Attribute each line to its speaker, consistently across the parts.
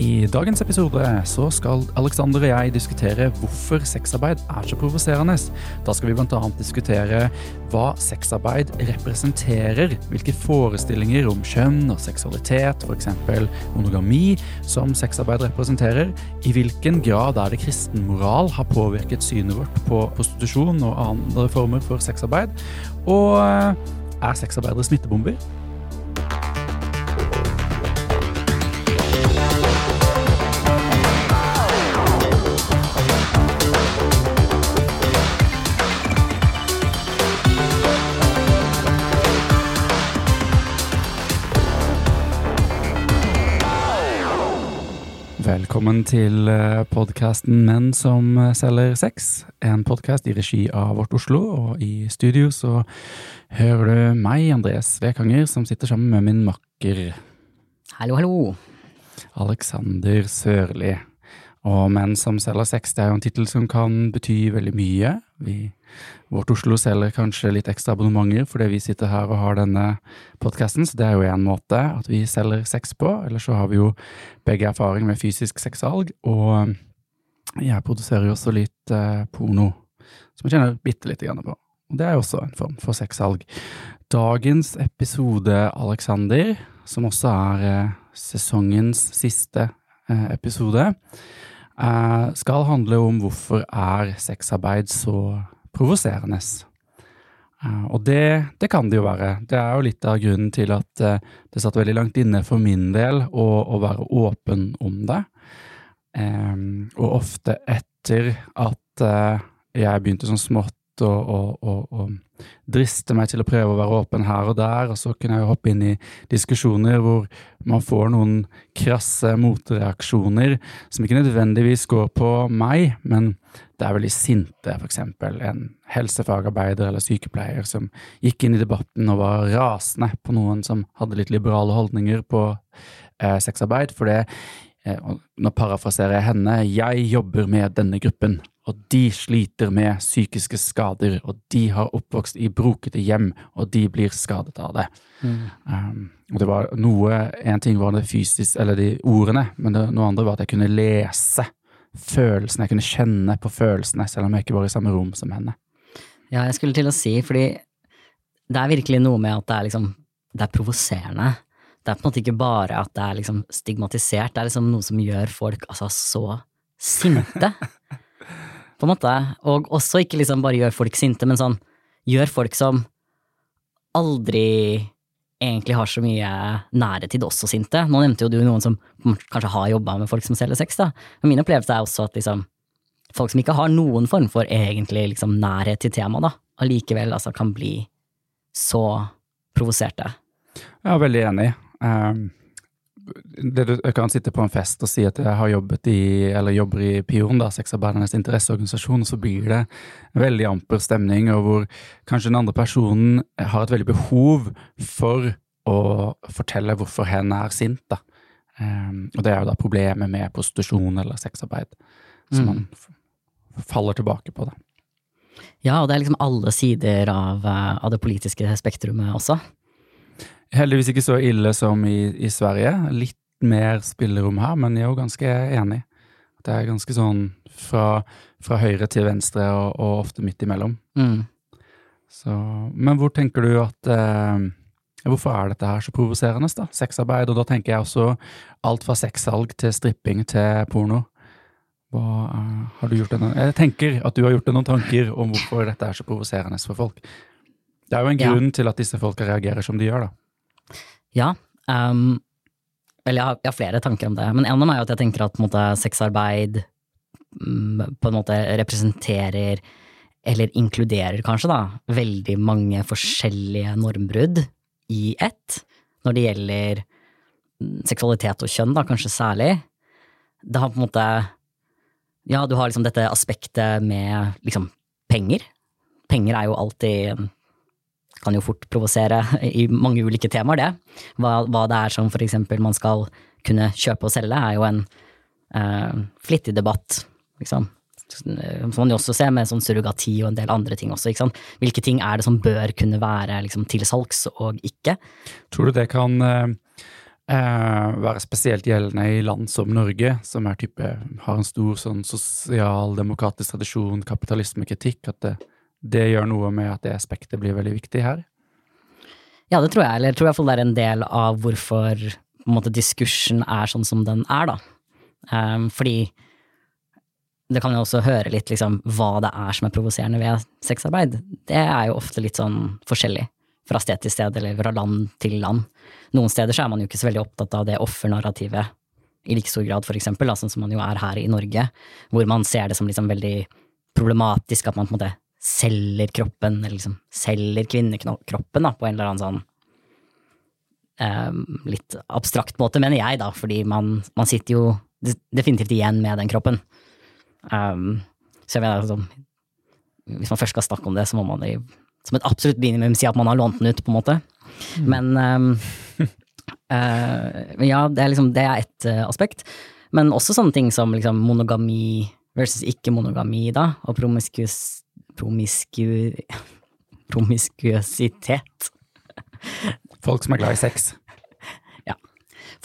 Speaker 1: I dagens episode så skal Alexander og jeg diskutere hvorfor sexarbeid er så provoserende. Da skal vi bl.a. diskutere hva sexarbeid representerer, hvilke forestillinger om kjønn og seksualitet, f.eks. monogami, som sexarbeid representerer, i hvilken grad er det kristen moral har påvirket synet vårt på prostitusjon og andre former for sexarbeid, og eh, er sexarbeidere smittebomber? Velkommen til podkasten Menn som selger sex. En podkast i regi av Vårt Oslo, og i studio så hører du meg, Andreas Vekanger, som sitter sammen med min makker
Speaker 2: Hallo, hallo.
Speaker 1: Alexander Sørli. Og Menn som selger sex, det er jo en tittel som kan bety veldig mye. Vi, vårt Oslo selger kanskje litt ekstra abonnementer fordi vi sitter her og har denne podkasten, så det er jo en måte at vi selger sex på. Eller så har vi jo begge erfaring med fysisk sexsalg, og jeg produserer jo også litt eh, porno, som jeg kjenner bitte lite grann på. Og det er jo også en form for sexsalg. Dagens episode, Alexander, som også er eh, sesongens siste eh, episode, eh, skal handle om hvorfor er sexarbeid så provoserende. Eh, og det, det, kan det jo være. Det er jo litt av grunnen til at eh, det satt veldig langt inne for min del å, å være åpen om det. Eh, og ofte etter at eh, jeg begynte sånn smått og, og, og, og, driste meg til å prøve å være åpen her og der, og så kunne jeg hoppe inn i diskusjoner hvor man får noen krasse motreaksjoner som ikke nødvendigvis går på meg, men det er veldig sinte, eksempel en helsefagarbeider eller sykepleier som gikk inn i debatten og var rasende på noen som hadde litt liberale holdninger på eh, sexarbeid, for det eh, nå parafraserer jeg henne, jeg jobber med denne gruppen, og de sliter med psykiske skader, og de har oppvokst i brokete hjem, og de blir skadet av det. Mm. Um, og det var noe En ting var det fysisk, eller de ordene, men det, noe andre var at jeg kunne lese følelsene, jeg kunne kjenne på følelsene, selv om jeg ikke var i samme rom som henne.
Speaker 2: Ja, jeg skulle til å si, fordi det er virkelig noe med at det er liksom Det er provoserende. Det er på en måte ikke bare at det er liksom stigmatisert, det er liksom noe som gjør folk altså så sinte. på en måte. Og også ikke liksom bare gjør folk sinte, men sånn gjør folk som aldri egentlig har så mye nære til det også sinte. Nå nevnte jo du noen som kanskje har jobba med folk som selger sex, da. Men min opplevelse er også at liksom folk som ikke har noen form for egentlig liksom nærhet til temaet, da, allikevel altså kan bli så provoserte.
Speaker 1: Jeg er veldig enig. Um det du jeg kan sitte på en fest og si at jeg har jobbet i, eller jobber i Pion, da, sexarbeidernes interesseorganisasjon, og så blir det en veldig amper stemning, og hvor kanskje den andre personen har et veldig behov for å fortelle hvorfor hen er sint, da. Um, og det er jo da problemet med prostitusjon eller sexarbeid, som mm. man faller tilbake på, da.
Speaker 2: Ja, og det er liksom alle sider av, eh, av det politiske spektrumet også.
Speaker 1: Heldigvis ikke så ille som i, i Sverige. Litt mer spillerom her, men jeg er jo ganske enig. Det er ganske sånn fra, fra høyre til venstre og, og ofte midt imellom. Mm. Så, men hvor tenker du at eh, Hvorfor er dette her så provoserende, da? Sexarbeid, og da tenker jeg også alt fra sexsalg til stripping til porno. Hva, uh, har du gjort noen, jeg tenker at du har gjort deg noen tanker om hvorfor dette er så provoserende for folk. Det er jo en grunn ja. til at disse folka reagerer som de gjør, da.
Speaker 2: Ja. Um, eller jeg har, jeg har, flere tanker om det. Men en av dem er jo at jeg tenker at måte, sexarbeid um, på en måte representerer, eller inkluderer kanskje, da, veldig mange forskjellige normbrudd i ett. Når det gjelder mm, seksualitet og kjønn, da, kanskje særlig. Det har på en måte Ja, du har liksom dette aspektet med liksom penger. Penger er jo alltid kan jo fort provosere i mange ulike temaer, det. Hva, hva, det er som eksempel man skal kunne kjøpe og selge, er jo en uh, flittig debatt, liksom. Som man jo også ser med sånn surrogati og en del andre ting også. ikke sant? Hvilke ting er det som bør kunne være liksom, til salgs og ikke?
Speaker 1: Tror du det kan uh, eh, være spesielt gjeldende i land som Norge, som type, har en stor sånn sosialdemokratisk tradisjon, kapitalismekritikk, at det, det gjør noe med at det aspektet blir veldig viktig her?
Speaker 2: Ja, det tror jeg. Eller jeg tror i hvert fall det er en del av hvorfor måte, diskursen er sånn som den er, da. Um, fordi det kan jo også høre litt liksom hva det er som er provoserende ved sexarbeid. Det er jo ofte litt sånn forskjellig fra sted til sted, eller fra land til land. Noen steder så er man jo ikke så veldig opptatt av det offernarrativet i like stor grad, for eksempel, sånn som man jo er her i Norge, hvor man ser det som liksom veldig problematisk at man på en måte selger kroppen, eller liksom selger kvinnekroppen, da, på en eller annen sånn um, litt abstrakt måte, mener jeg, da, fordi man, man sitter jo definitivt igjen med den kroppen. Um, så jeg mener, altså, hvis man først skal snakke om det, så må man i, som et absolutt minimum si at man har lånt den ut, på en måte. Mm. Men um, uh, ja, det er liksom det er ett uh, aspekt. Men også sånne ting som liksom monogami versus ikke-monogami, da, og promiskus, promisku, promiskuøsitet.
Speaker 1: Folk som er glad i sex.
Speaker 2: Ja.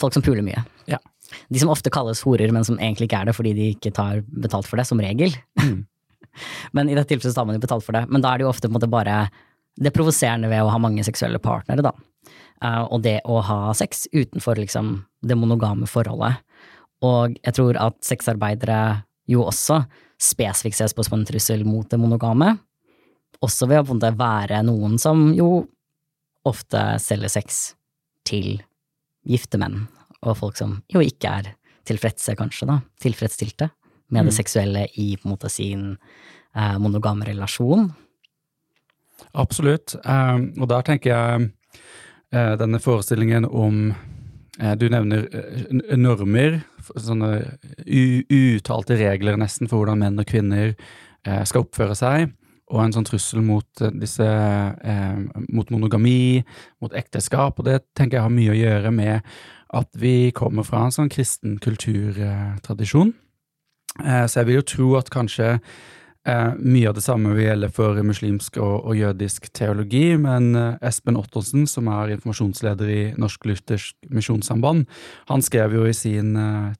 Speaker 2: Folk som puler mye.
Speaker 1: Ja.
Speaker 2: De som ofte kalles horer, men som egentlig ikke er det fordi de ikke tar betalt for det, som regel. Mm. men i dette tilfellet tar man jo betalt for det. Men da er det jo ofte måte, bare det provoserende ved å ha mange seksuelle partnere, da. Uh, og det å ha sex utenfor liksom det monogame forholdet. Og jeg tror at sexarbeidere jo også spesifikt ses på som en trussel mot det monogame. Også ved å på en måte være noen som jo ofte selger sex til gifte menn, og folk som jo ikke er tilfredse, kanskje, da, tilfredsstilte med mm. det seksuelle i på en måte sin eh, monogame relasjon.
Speaker 1: Absolutt, eh, og der tenker jeg eh, denne forestillingen om Du nevner eh, normer, sånne uttalte regler nesten for hvordan menn og kvinner eh, skal oppføre seg og en sånn trussel mot disse eh, mot monogami, mot ekteskap, og det tenker jeg har mye å gjøre med at vi kommer fra en sånn kristen kulturtradisjon. Eh, så jeg vil jo tro at kanskje eh, mye av det samme vil gjelde for muslimsk og, og jødisk teologi, men eh, Espen Ottosen, som er informasjonsleder i Norsk Luthersk Misjonssamband, han skrev jo i sin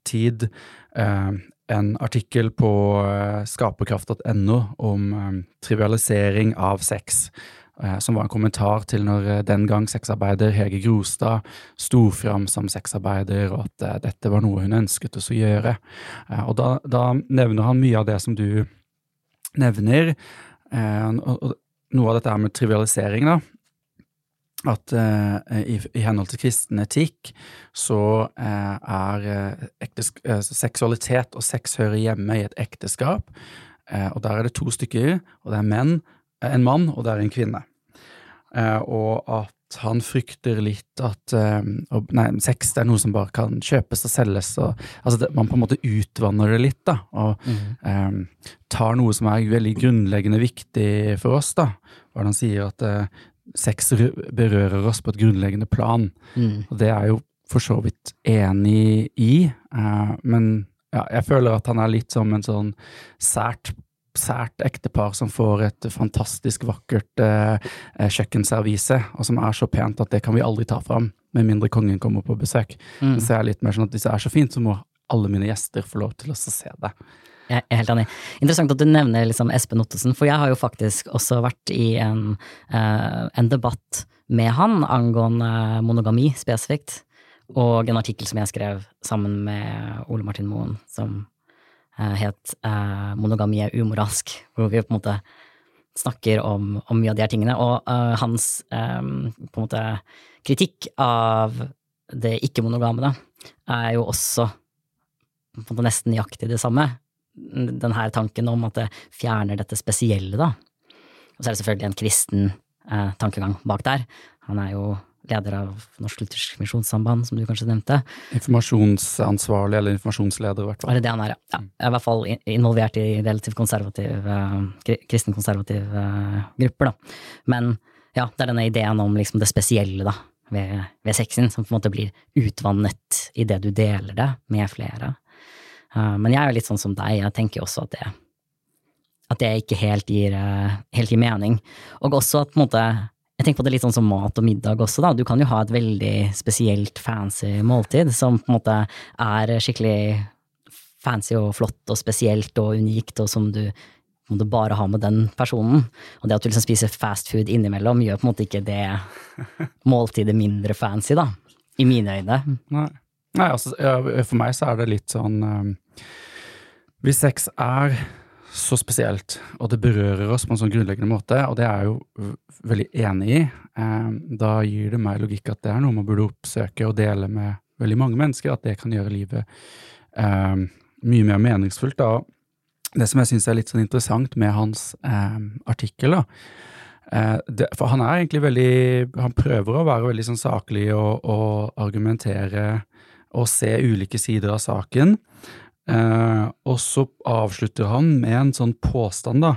Speaker 1: tid en artikkel på skaperkraft.no om trivialisering av sex. Eh, som var en kommentar til når eh, den gang sexarbeider Hege Grostad sto fram som sexarbeider, og at eh, dette var noe hun ønsket oss å gjøre. Og da, da nevner han mye av det som du nevner, og noe av dette er med trivialisering, da. At i, i, henhold til kristen etikk så er ektesk, seksualitet og sex hører hjemme i et ekteskap, og der er det to stykker, og det er menn en mann, og det er en kvinne. Eh, og at han frykter litt at og, Nei, sex er noe som bare kan kjøpes og selges. Og, altså det, man på en måte utvanner det litt, da. Og mm. um, tar noe som er veldig grunnleggende viktig for oss, da. Hva han sier at uh, sex berører oss på et grunnleggende plan. Mm. Og det er jo for så vidt enig i, uh, men ja, jeg føler at han er litt som en sånn sært sært ektepar som får et fantastisk vakkert eh, eh, kjøkkenservise, og som er så pent at det kan vi aldri ta fram, med mindre kongen kommer på besøk. Mm. Så jeg er litt mer sånn at hvis det er så fint, så må alle mine gjester få lov til å se det.
Speaker 2: Jeg er helt enig. Interessant at du nevner liksom Espen Ottesen, for jeg har jo faktisk også vært i en, eh, en debatt med han angående monogami spesifikt, og en artikkel som jeg skrev sammen med Ole Martin Moen, som het uh, 'Monogami er umoralsk', hvor vi på en måte snakker om, om mye av de her tingene. Og uh, hans måte kritikk av det ikke-monogame, er jo også nesten nøyaktig det samme. Den her tanken om at det fjerner dette spesielle, da. Og så er det selvfølgelig en kristen uh, tankegang bak der. Han er jo leder av Norsk Luthersk Misjonssamband, som du kanskje nevnte.
Speaker 1: Informasjonsansvarlig, eller informasjonsleder, i hvert fall.
Speaker 2: Er det det han er, ja. Jeg er i hvert fall involvert i relativt konservativ, kristenkonservative kristen konservativ uh, grupper, da. Men ja, det er denne ideen om liksom det spesielle, da, ved, ved sexen, som på en måte blir utvannet i det du deler det med flere. Uh, men jeg er jo litt sånn som deg, jeg tenker jo også at det at det ikke helt gir, helt gir mening. Og også at på en måte jeg tenker på det litt sånn som mat og middag også, da. Du kan jo ha et veldig spesielt fancy måltid som på en måte er skikkelig fancy og flott og spesielt og unikt, og som du må du bare ha med den personen. Og det at du liksom spiser fast food innimellom, gjør på en måte ikke det måltidet mindre fancy, da. I mine øyne.
Speaker 1: Nei. Nei, altså, for meg så er det litt sånn um, Hvis sex er så spesielt, og det berører oss på en sånn grunnleggende måte, og det er jeg jo veldig enig i, um, da gir det meg logikk at det er noe man burde oppsøke og dele med veldig mange mennesker, at det kan gjøre livet eh, mye mer meningsfullt. da. Det som jeg syns er litt sånn interessant med hans artikkel, da, Eh, det, for han er egentlig veldig Han prøver å være veldig sånn saklig og, og argumentere og se ulike sider av saken. Eh, og så avslutter han med en sånn påstand da,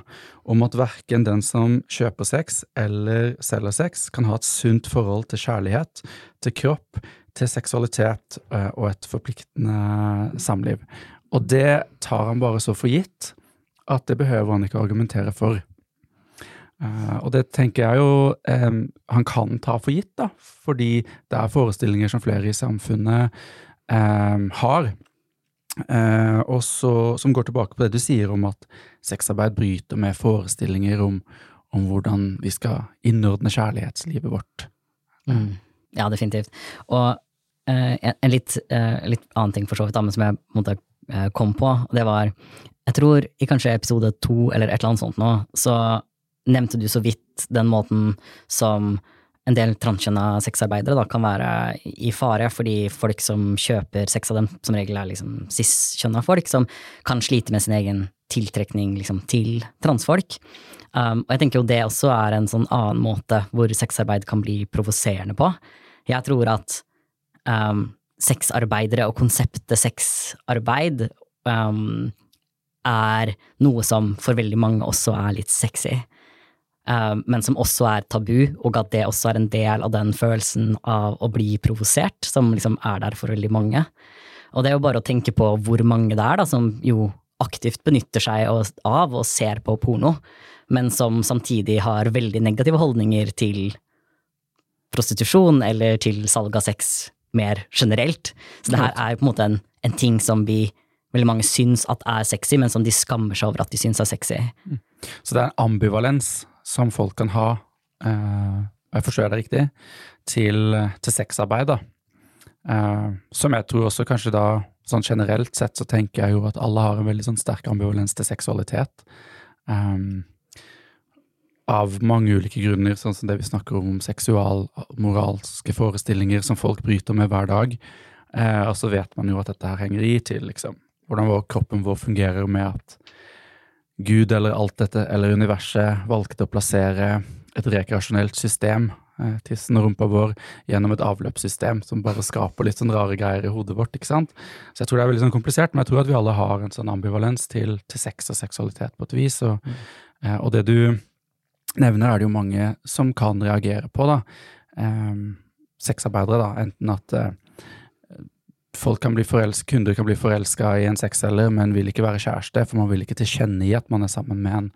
Speaker 1: om at verken den som kjøper sex eller selger sex, kan ha et sunt forhold til kjærlighet, til kropp, til seksualitet eh, og et forpliktende samliv. Og det tar han bare så for gitt at det behøver han ikke argumentere for. Eh, og det tenker jeg jo um, han kan ta for gitt, da, fordi det er forestillinger som flere i samfunnet um, har. Uh, og så, som går tilbake på det du sier om at sexarbeid bryter med forestillinger om, om hvordan vi skal innordne kjærlighetslivet vårt.
Speaker 2: Mm. Ja, definitivt. Og eh, en, litt, litt, litt, annen ting for så vidt, da, men som jeg måtte, kom på, det var Jeg tror i kanskje episode to eller et eller annet sånt nå, så nevnte du så vidt den måten som en del transkjønna sexarbeidere da, kan være i fare, fordi folk som kjøper sex av dem, som regel er liksom cis-kjønna folk, som kan slite med sin egen tiltrekning liksom, til transfolk. Um, og jeg tenker jo det også er en sånn annen måte hvor sexarbeid kan bli provoserende på. Jeg tror at um, sexarbeidere og konseptet sexarbeid um, er noe som for veldig mange også er litt sexy. Eh, men som også er tabu, og at det også er en del av den følelsen av å bli provosert, som liksom er der for veldig mange. Og det er jo bare å tenke på hvor mange det er da, som jo aktivt benytter seg av og ser på porno, men som samtidig har veldig negative holdninger til prostitusjon eller til salg av sex mer generelt. Så det her er jo på en måte en, en ting som vi veldig mange syns at er sexy, men som de skammer seg over at de syns er sexy. Mm.
Speaker 1: Så det er en ambivalens som folk kan ha, eh, jeg forstår det riktig, til, til sexarbeid, da. Eh, som jeg tror også kanskje da, sånn generelt sett, så tenker jeg jo at alle har en veldig sånn sterk ambivalens til seksualitet. Um, av mange ulike grunner, sånn som det vi snakker om, om seksualmoralske forestillinger som folk bryter med hver dag. Eh, og så vet man jo at dette her henger i til liksom, hvordan vår, kroppen vår fungerer med at Gud eller alt dette, eller universet, valgte å plassere et rekreasjonelt system, eh, tissen og rumpa vår, gjennom et avløpssystem som bare skaper litt sånn rare greier i hodet vårt. ikke sant? Så jeg tror det er veldig sånn komplisert, men jeg tror at vi alle har en sånn ambivalens til, til sex og seksualitet på et vis. Og, mm. eh, og, det du nevner, er det jo mange som kan reagere på, da. Eh, sexarbeidere, da. Enten at eh, folk kan bli kunder kan bli forelska i en sexselger, men vil ikke være kjæreste, for man vil ikke tilkjennegi at man er sammen med en,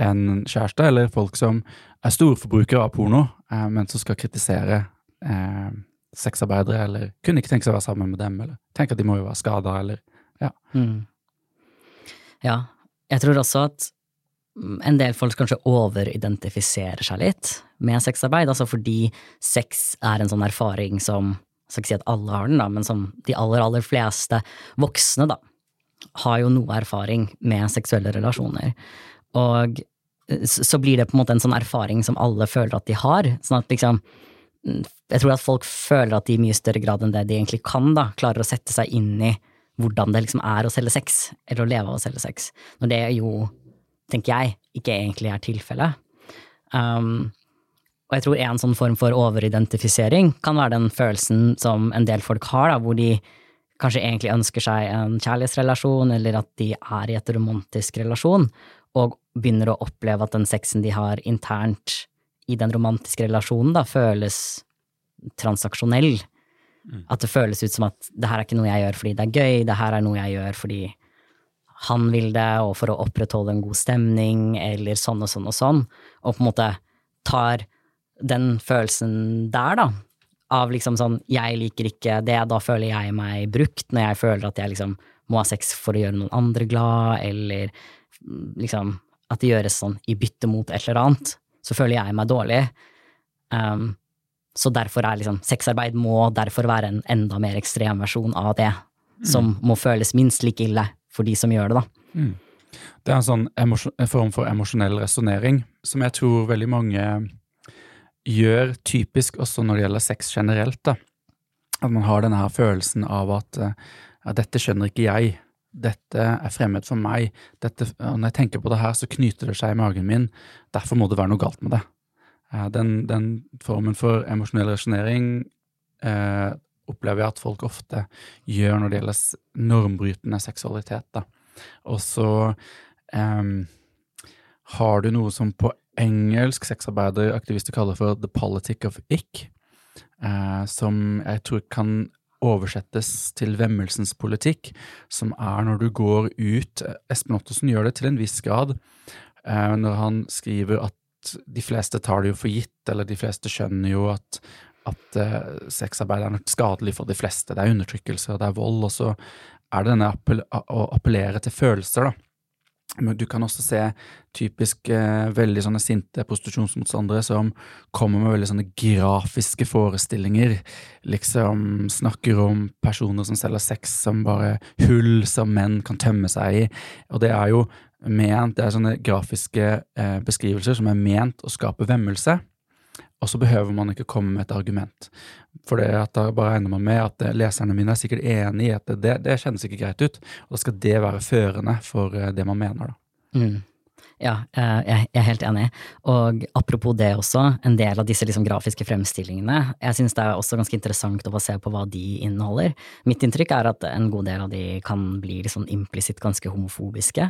Speaker 1: en kjæreste, eller folk som er storforbrukere av porno, eh, men som skal kritisere eh, sexarbeidere, eller kunne ikke tenke seg å være sammen med dem, eller tenke at de må jo være skada, eller ja. Mm.
Speaker 2: Ja, jeg tror også at en del folk kanskje overidentifiserer seg litt med sexarbeid, altså fordi sex er en sånn erfaring som jeg skal ikke si at alle har den, da, men som de aller, aller fleste voksne, da, har jo noe erfaring med seksuelle relasjoner. Og så blir det på en måte en sånn erfaring som alle føler at de har. Sånn at liksom Jeg tror at folk føler at de i mye større grad enn det de egentlig kan, da, klarer å sette seg inn i hvordan det liksom er å selge sex, eller å leve av å selge sex. Når det jo, tenker jeg, ikke egentlig er tilfellet. Um, og jeg tror en sånn form for overidentifisering kan være den følelsen som en del folk har, da, hvor de kanskje egentlig ønsker seg en kjærlighetsrelasjon, eller at de er i et romantisk relasjon, og begynner å oppleve at den sexen de har internt i den romantiske relasjonen, da føles transaksjonell. Mm. At det føles ut som at det her er ikke noe jeg gjør fordi det er gøy, det her er noe jeg gjør fordi han vil det, og for å opprettholde en god stemning, eller sånn og sånn og sånn, og på en måte tar den følelsen der, da, av liksom sånn jeg liker ikke det, da føler jeg meg brukt, når jeg føler at jeg liksom må ha sex for å gjøre noen andre glad, eller mm, liksom at det gjøres sånn i bytte mot et eller annet, så føler jeg meg dårlig. Um, så derfor er liksom sexarbeid må derfor være en enda mer ekstrem versjon av det, mm. som må føles minst like ille for de som gjør det, da. Mm.
Speaker 1: Det er en sånn en form for emosjonell resonnering som jeg tror veldig mange gjør typisk også når det gjelder sex generelt. da. At man har denne her følelsen av at ja, 'dette skjønner ikke jeg', 'dette er fremmed for meg', dette, når jeg tenker på det her, så knyter det seg i magen min, derfor må det være noe galt med det. Den, den formen for emosjonell rasjonering eh, opplever jeg at folk ofte gjør når det gjelder normbrytende seksualitet. da. Og så eh, har du noe som på engelsk sexarbeideraktivister kaller for the politic of ick, uh, som jeg tror kan oversettes til vemmelsens politikk, som er når du går ut Espen Ottosen gjør det til en viss grad uh, når han skriver at de fleste tar det jo for gitt, eller de fleste skjønner jo at, at uh, sexarbeid er skadelig for de fleste. Det er undertrykkelse, og det er vold, og så er det denne appell å appellere til følelser, da. Men du kan også se typisk eh, veldig sånne sinte prostitusjonsmotstandere som kommer med veldig sånne grafiske forestillinger. Liksom snakker om personer som selger sex som bare hull som menn kan tømme seg i. Og det er jo ment, det er sånne grafiske eh, beskrivelser som er ment å skape vemmelse. Og så behøver man ikke komme med et argument. For det at da bare regner man med at eh, leserne mine er sikkert enig i at det, det kjennes ikke greit ut. Og da skal det være førende for eh, det man mener, da.
Speaker 2: Mm. Ja, eh, jeg er helt enig. Og apropos det også, en del av disse liksom grafiske fremstillingene, jeg synes det er også ganske interessant å se på hva de inneholder. Mitt inntrykk er at en god del av de kan bli sånn implisitt ganske homofobiske.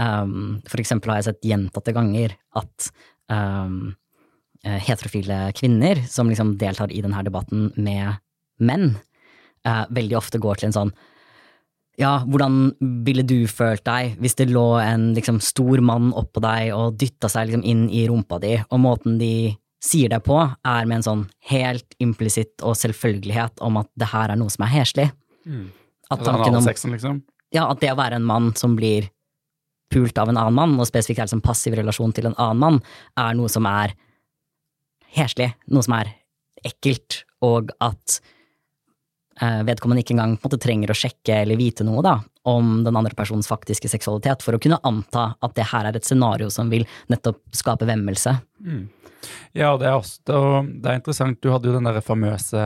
Speaker 2: Um, for eksempel har jeg sett gjentatte ganger at um, Eh, heterofile kvinner som liksom deltar i denne debatten med menn, eh, veldig ofte går til en sånn ja, hvordan ville du følt deg hvis det lå en liksom, stor mann oppå deg og dytta seg liksom, inn i rumpa di, og måten de sier det på, er med en sånn helt implisitt og selvfølgelighet om at det her er noe som er heslig.
Speaker 1: Mm. At tanken om sexen, liksom?
Speaker 2: Ja, at det å være en mann som blir pult av en annen mann, og spesifikt er liksom passiv relasjon til en annen mann, er noe som er heslig, noe som er ekkelt, og at eh, vedkommende ikke engang måte, trenger å sjekke eller vite noe da, om den andre personens faktiske seksualitet, for å kunne anta at det her er et scenario som vil nettopp skape vemmelse. Mm.
Speaker 1: Ja, det er, også, det er interessant. Du hadde jo den der famøse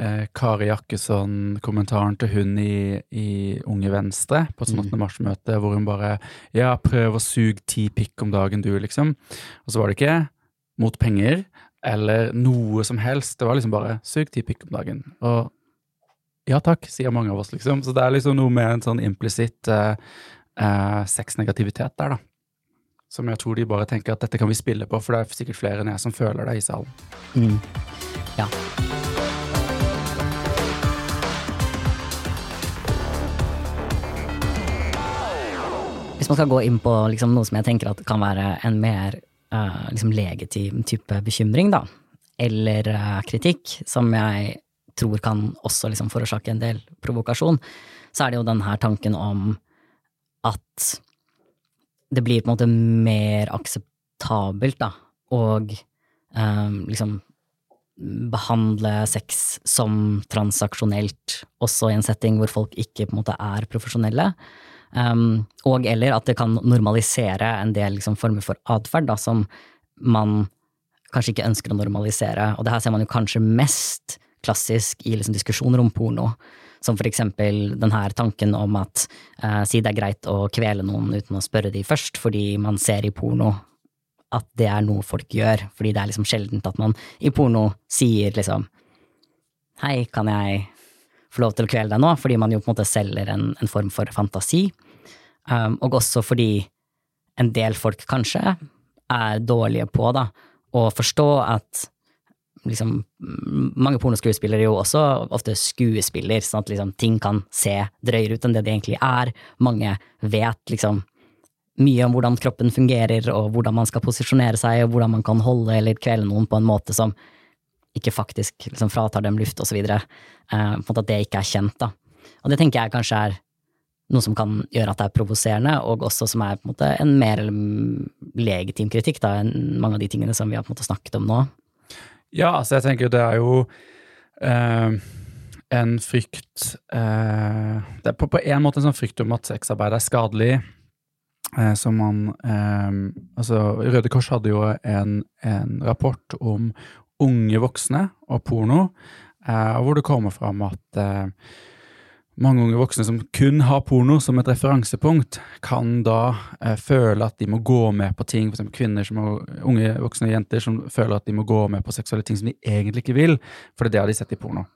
Speaker 1: eh, Kari Jakkesson-kommentaren til hun i, i, Unge Venstre på et sånt 8. Mm. mars-møte, hvor hun bare Ja, prøv å suge ti pikk om dagen, du, liksom. Og så var det ikke mot penger eller noe som helst. Det var liksom bare 'sug ti pikk om dagen'. Og ja takk, sier mange av oss, liksom. Så det er liksom noe med en sånn implisitt eh, eh, sexnegativitet der, da. Som jeg tror de bare tenker at dette kan vi spille på, for det er sikkert flere enn jeg som føler det i salen.
Speaker 2: Mm. Ja. Hvis man skal gå inn på liksom noe som jeg tenker at kan være en mer uh, liksom type bekymring, da, eller uh, kritikk, som jeg tror kan også liksom forårsake en del provokasjon, så er det jo den her tanken om at det blir på en måte mer akseptabelt, da, og um, liksom behandle sex som transaksjonelt, også i en setting hvor folk ikke på en måte er profesjonelle. Um, og eller at det kan normalisere en del liksom, former for atferd som man kanskje ikke ønsker å normalisere. Og det her ser man jo kanskje mest klassisk i liksom, diskusjoner om porno. Som for eksempel denne tanken om at uh, si det er greit å kvele noen uten å spørre de først, fordi man ser i porno at det er noe folk gjør. Fordi det er liksom sjeldent at man i porno sier liksom Hei, kan jeg få lov til å kvele deg nå? Fordi man jo på en måte selger en, en form for fantasi. Um, og også fordi en del folk kanskje er dårlige på da, å forstå at liksom, mange pornoskuespillere er jo også ofte skuespiller, sånn at liksom, ting kan se drøyere ut enn det det egentlig er. Mange vet liksom mye om hvordan kroppen fungerer, og hvordan man skal posisjonere seg, og hvordan man kan holde eller kvele noen på en måte som ikke faktisk liksom fratar dem luft, videre. Eh, på en at det ikke er kjent, da. Og det tenker jeg kanskje er noe som kan gjøre at det er provoserende, og også som er på en måte en mer legitim kritikk da, enn mange av de tingene som vi har på en måte snakket om nå.
Speaker 1: Ja, altså jeg tenker det er jo eh, en frykt eh, Det er på, på en måte en sånn frykt om at sexarbeid er skadelig. Eh, som man eh, Altså, Røde Kors hadde jo en, en rapport om unge voksne og porno, eh, hvor det kommer fram at eh, mange unge voksne som kun har porno som et referansepunkt, kan da eh, føle at de må gå med på ting, f.eks. kvinner som har, unge voksne jenter som føler at de må gå med på seksuelle ting som de egentlig ikke vil, for det er det de sett i porno.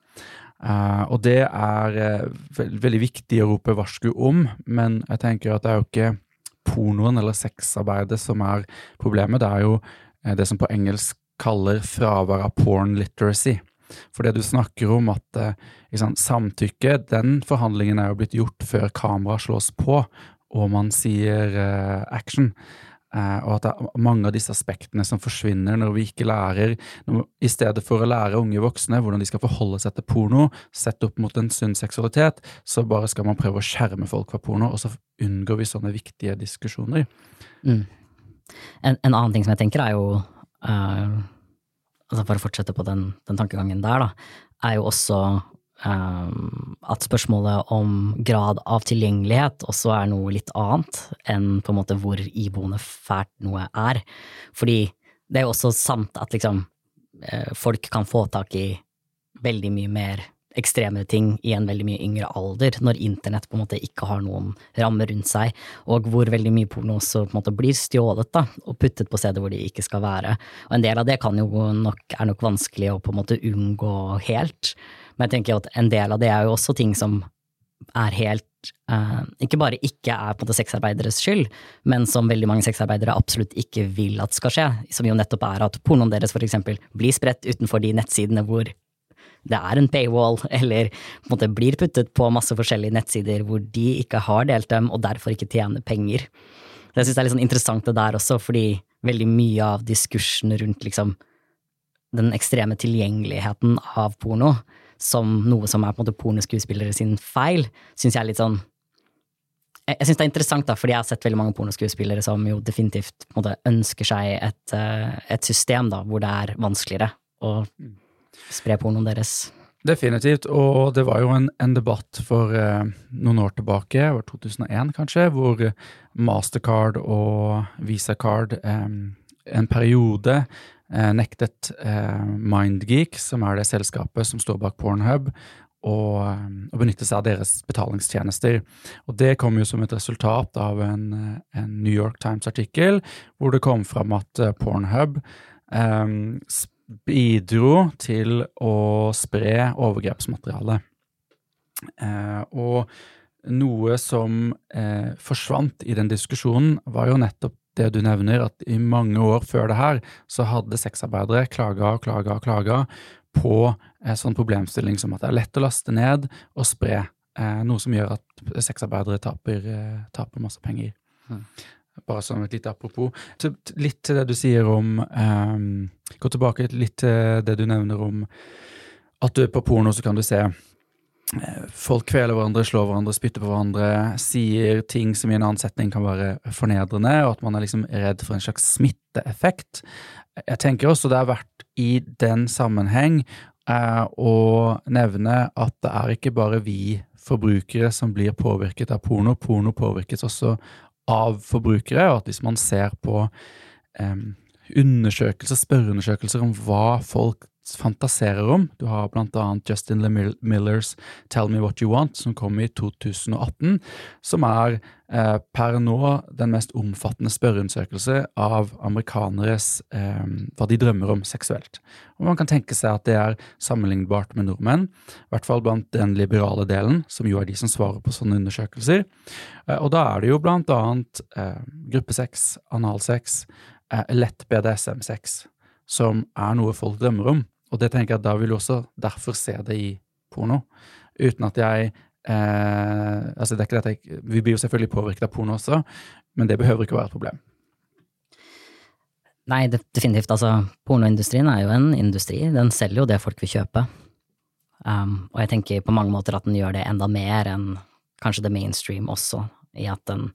Speaker 1: Eh, og det er eh, veld, veldig viktig å rope varsku om, men jeg tenker at det er jo ikke pornoen eller sexarbeidet som er problemet, det er jo uh, det som på engelsk kaller fravær av porn literacy. For det du snakker om at liksom, samtykke, den forhandlingen er jo blitt gjort før kameraet slås på og man sier action. Uh, og at det er mange av disse aspektene som forsvinner når vi ikke lærer når, I stedet for å lære unge voksne hvordan de skal forholde seg til porno, sett opp mot en sunn seksualitet, så bare skal man prøve å skjerme folk fra porno, og så unngår vi sånne viktige diskusjoner.
Speaker 2: Mm. En, en, annen ting som jeg tenker, er jo uh, altså For å fortsette på den, den tankegangen der, da, er jo også Um, at spørsmålet om grad av tilgjengelighet også er noe litt annet enn på en måte hvor iboende fælt noe er. Fordi det er jo også sant at liksom uh, folk kan få tak i veldig mye mer ekstreme ting i en veldig mye yngre alder, når internett på en måte ikke har noen rammer rundt seg, og hvor veldig mye porno også på en måte blir stjålet da, og puttet på steder hvor de ikke skal være. Og en del av det kan jo nok, er nok vanskelig å på en måte unngå helt. Men jeg tenker at en del av det er jo også ting som er helt uh, Ikke bare ikke er på en måte sexarbeideres skyld, men som veldig mange sexarbeidere absolutt ikke vil at skal skje. Som jo nettopp er at pornoen deres eksempel blir spredt utenfor de nettsidene hvor det er en paywall, eller på en måte blir puttet på masse forskjellige nettsider hvor de ikke har delt dem, og derfor ikke tjener penger. Så jeg syns det er litt sånn interessant det der også, fordi veldig mye av diskursen rundt liksom den ekstreme tilgjengeligheten av porno som noe som er på en måte pornoskuespillere sin feil, syns jeg er litt sånn jeg, jeg syns det er interessant, da, fordi jeg har sett veldig mange pornoskuespillere som jo definitivt måte, ønsker seg et, eh, et, system da, hvor det er vanskeligere å spre pornoen deres.
Speaker 1: Definitivt, og det var jo en, en debatt for eh, noen år tilbake, var 2001 kanskje, hvor Mastercard og VisaCard eh, en periode Eh, nektet eh, Mindgeek, som er det selskapet som står bak Pornhub, og, å, benytte seg av deres betalingstjenester. Og det kom jo som et resultat av en, en New York Times-artikkel hvor det kom fram at eh, Pornhub eh, bidro til å spre overgrepsmateriale. Eh, og noe som eh, forsvant i den diskusjonen, var jo nettopp det du nevner, at i mange år før det her, så hadde sexarbeidere klaga og klaga og klaga på en sånn problemstilling som at det er lett å laste ned og spre, eh, noe som gjør at sexarbeidere taper, eh, taper masse penger. Mm. Bare som et lite apropos. Litt til det du sier om um, Gå tilbake litt til det du nevner om at du er på porno så kan du se folk kveler hverandre, slår hverandre, spytter på hverandre, sier ting som i en annen setning kan være fornedrende, og at man er liksom redd for en slags smitteeffekt. Jeg tenker også det er verdt i den sammenheng eh, å nevne at det er ikke bare vi forbrukere som blir påvirket av porno, porno påvirkes også av forbrukere, og at hvis man ser på eh, undersøkelser, spørreundersøkelser om hva folk fantaserer om. Du har blant annet Justin Millers Tell Me What You Want, som kom i 2018, som er eh, per nå den mest omfattende spørreundersøkelse av amerikaneres eh, hva de drømmer om seksuelt. Og Man kan tenke seg at det er sammenlignbart med nordmenn, i hvert fall blant den liberale delen, som jo er de som svarer på sånne undersøkelser. Eh, og da er det jo blant annet eh, gruppesex, analsex, eh, lett BDSM-sex som er noe folk drømmer om. Og det tenker jeg at da vil du også derfor se det i porno. Uten at jeg eh, altså det er ikke dette, Vi blir jo selvfølgelig påvirket av porno også, men det behøver ikke å være et problem.
Speaker 2: Nei, definitivt. Altså, pornoindustrien er jo en industri. Den selger jo det folk vil kjøpe. Um, og jeg tenker på mange måter at den gjør det enda mer enn kanskje det mainstream også, i at den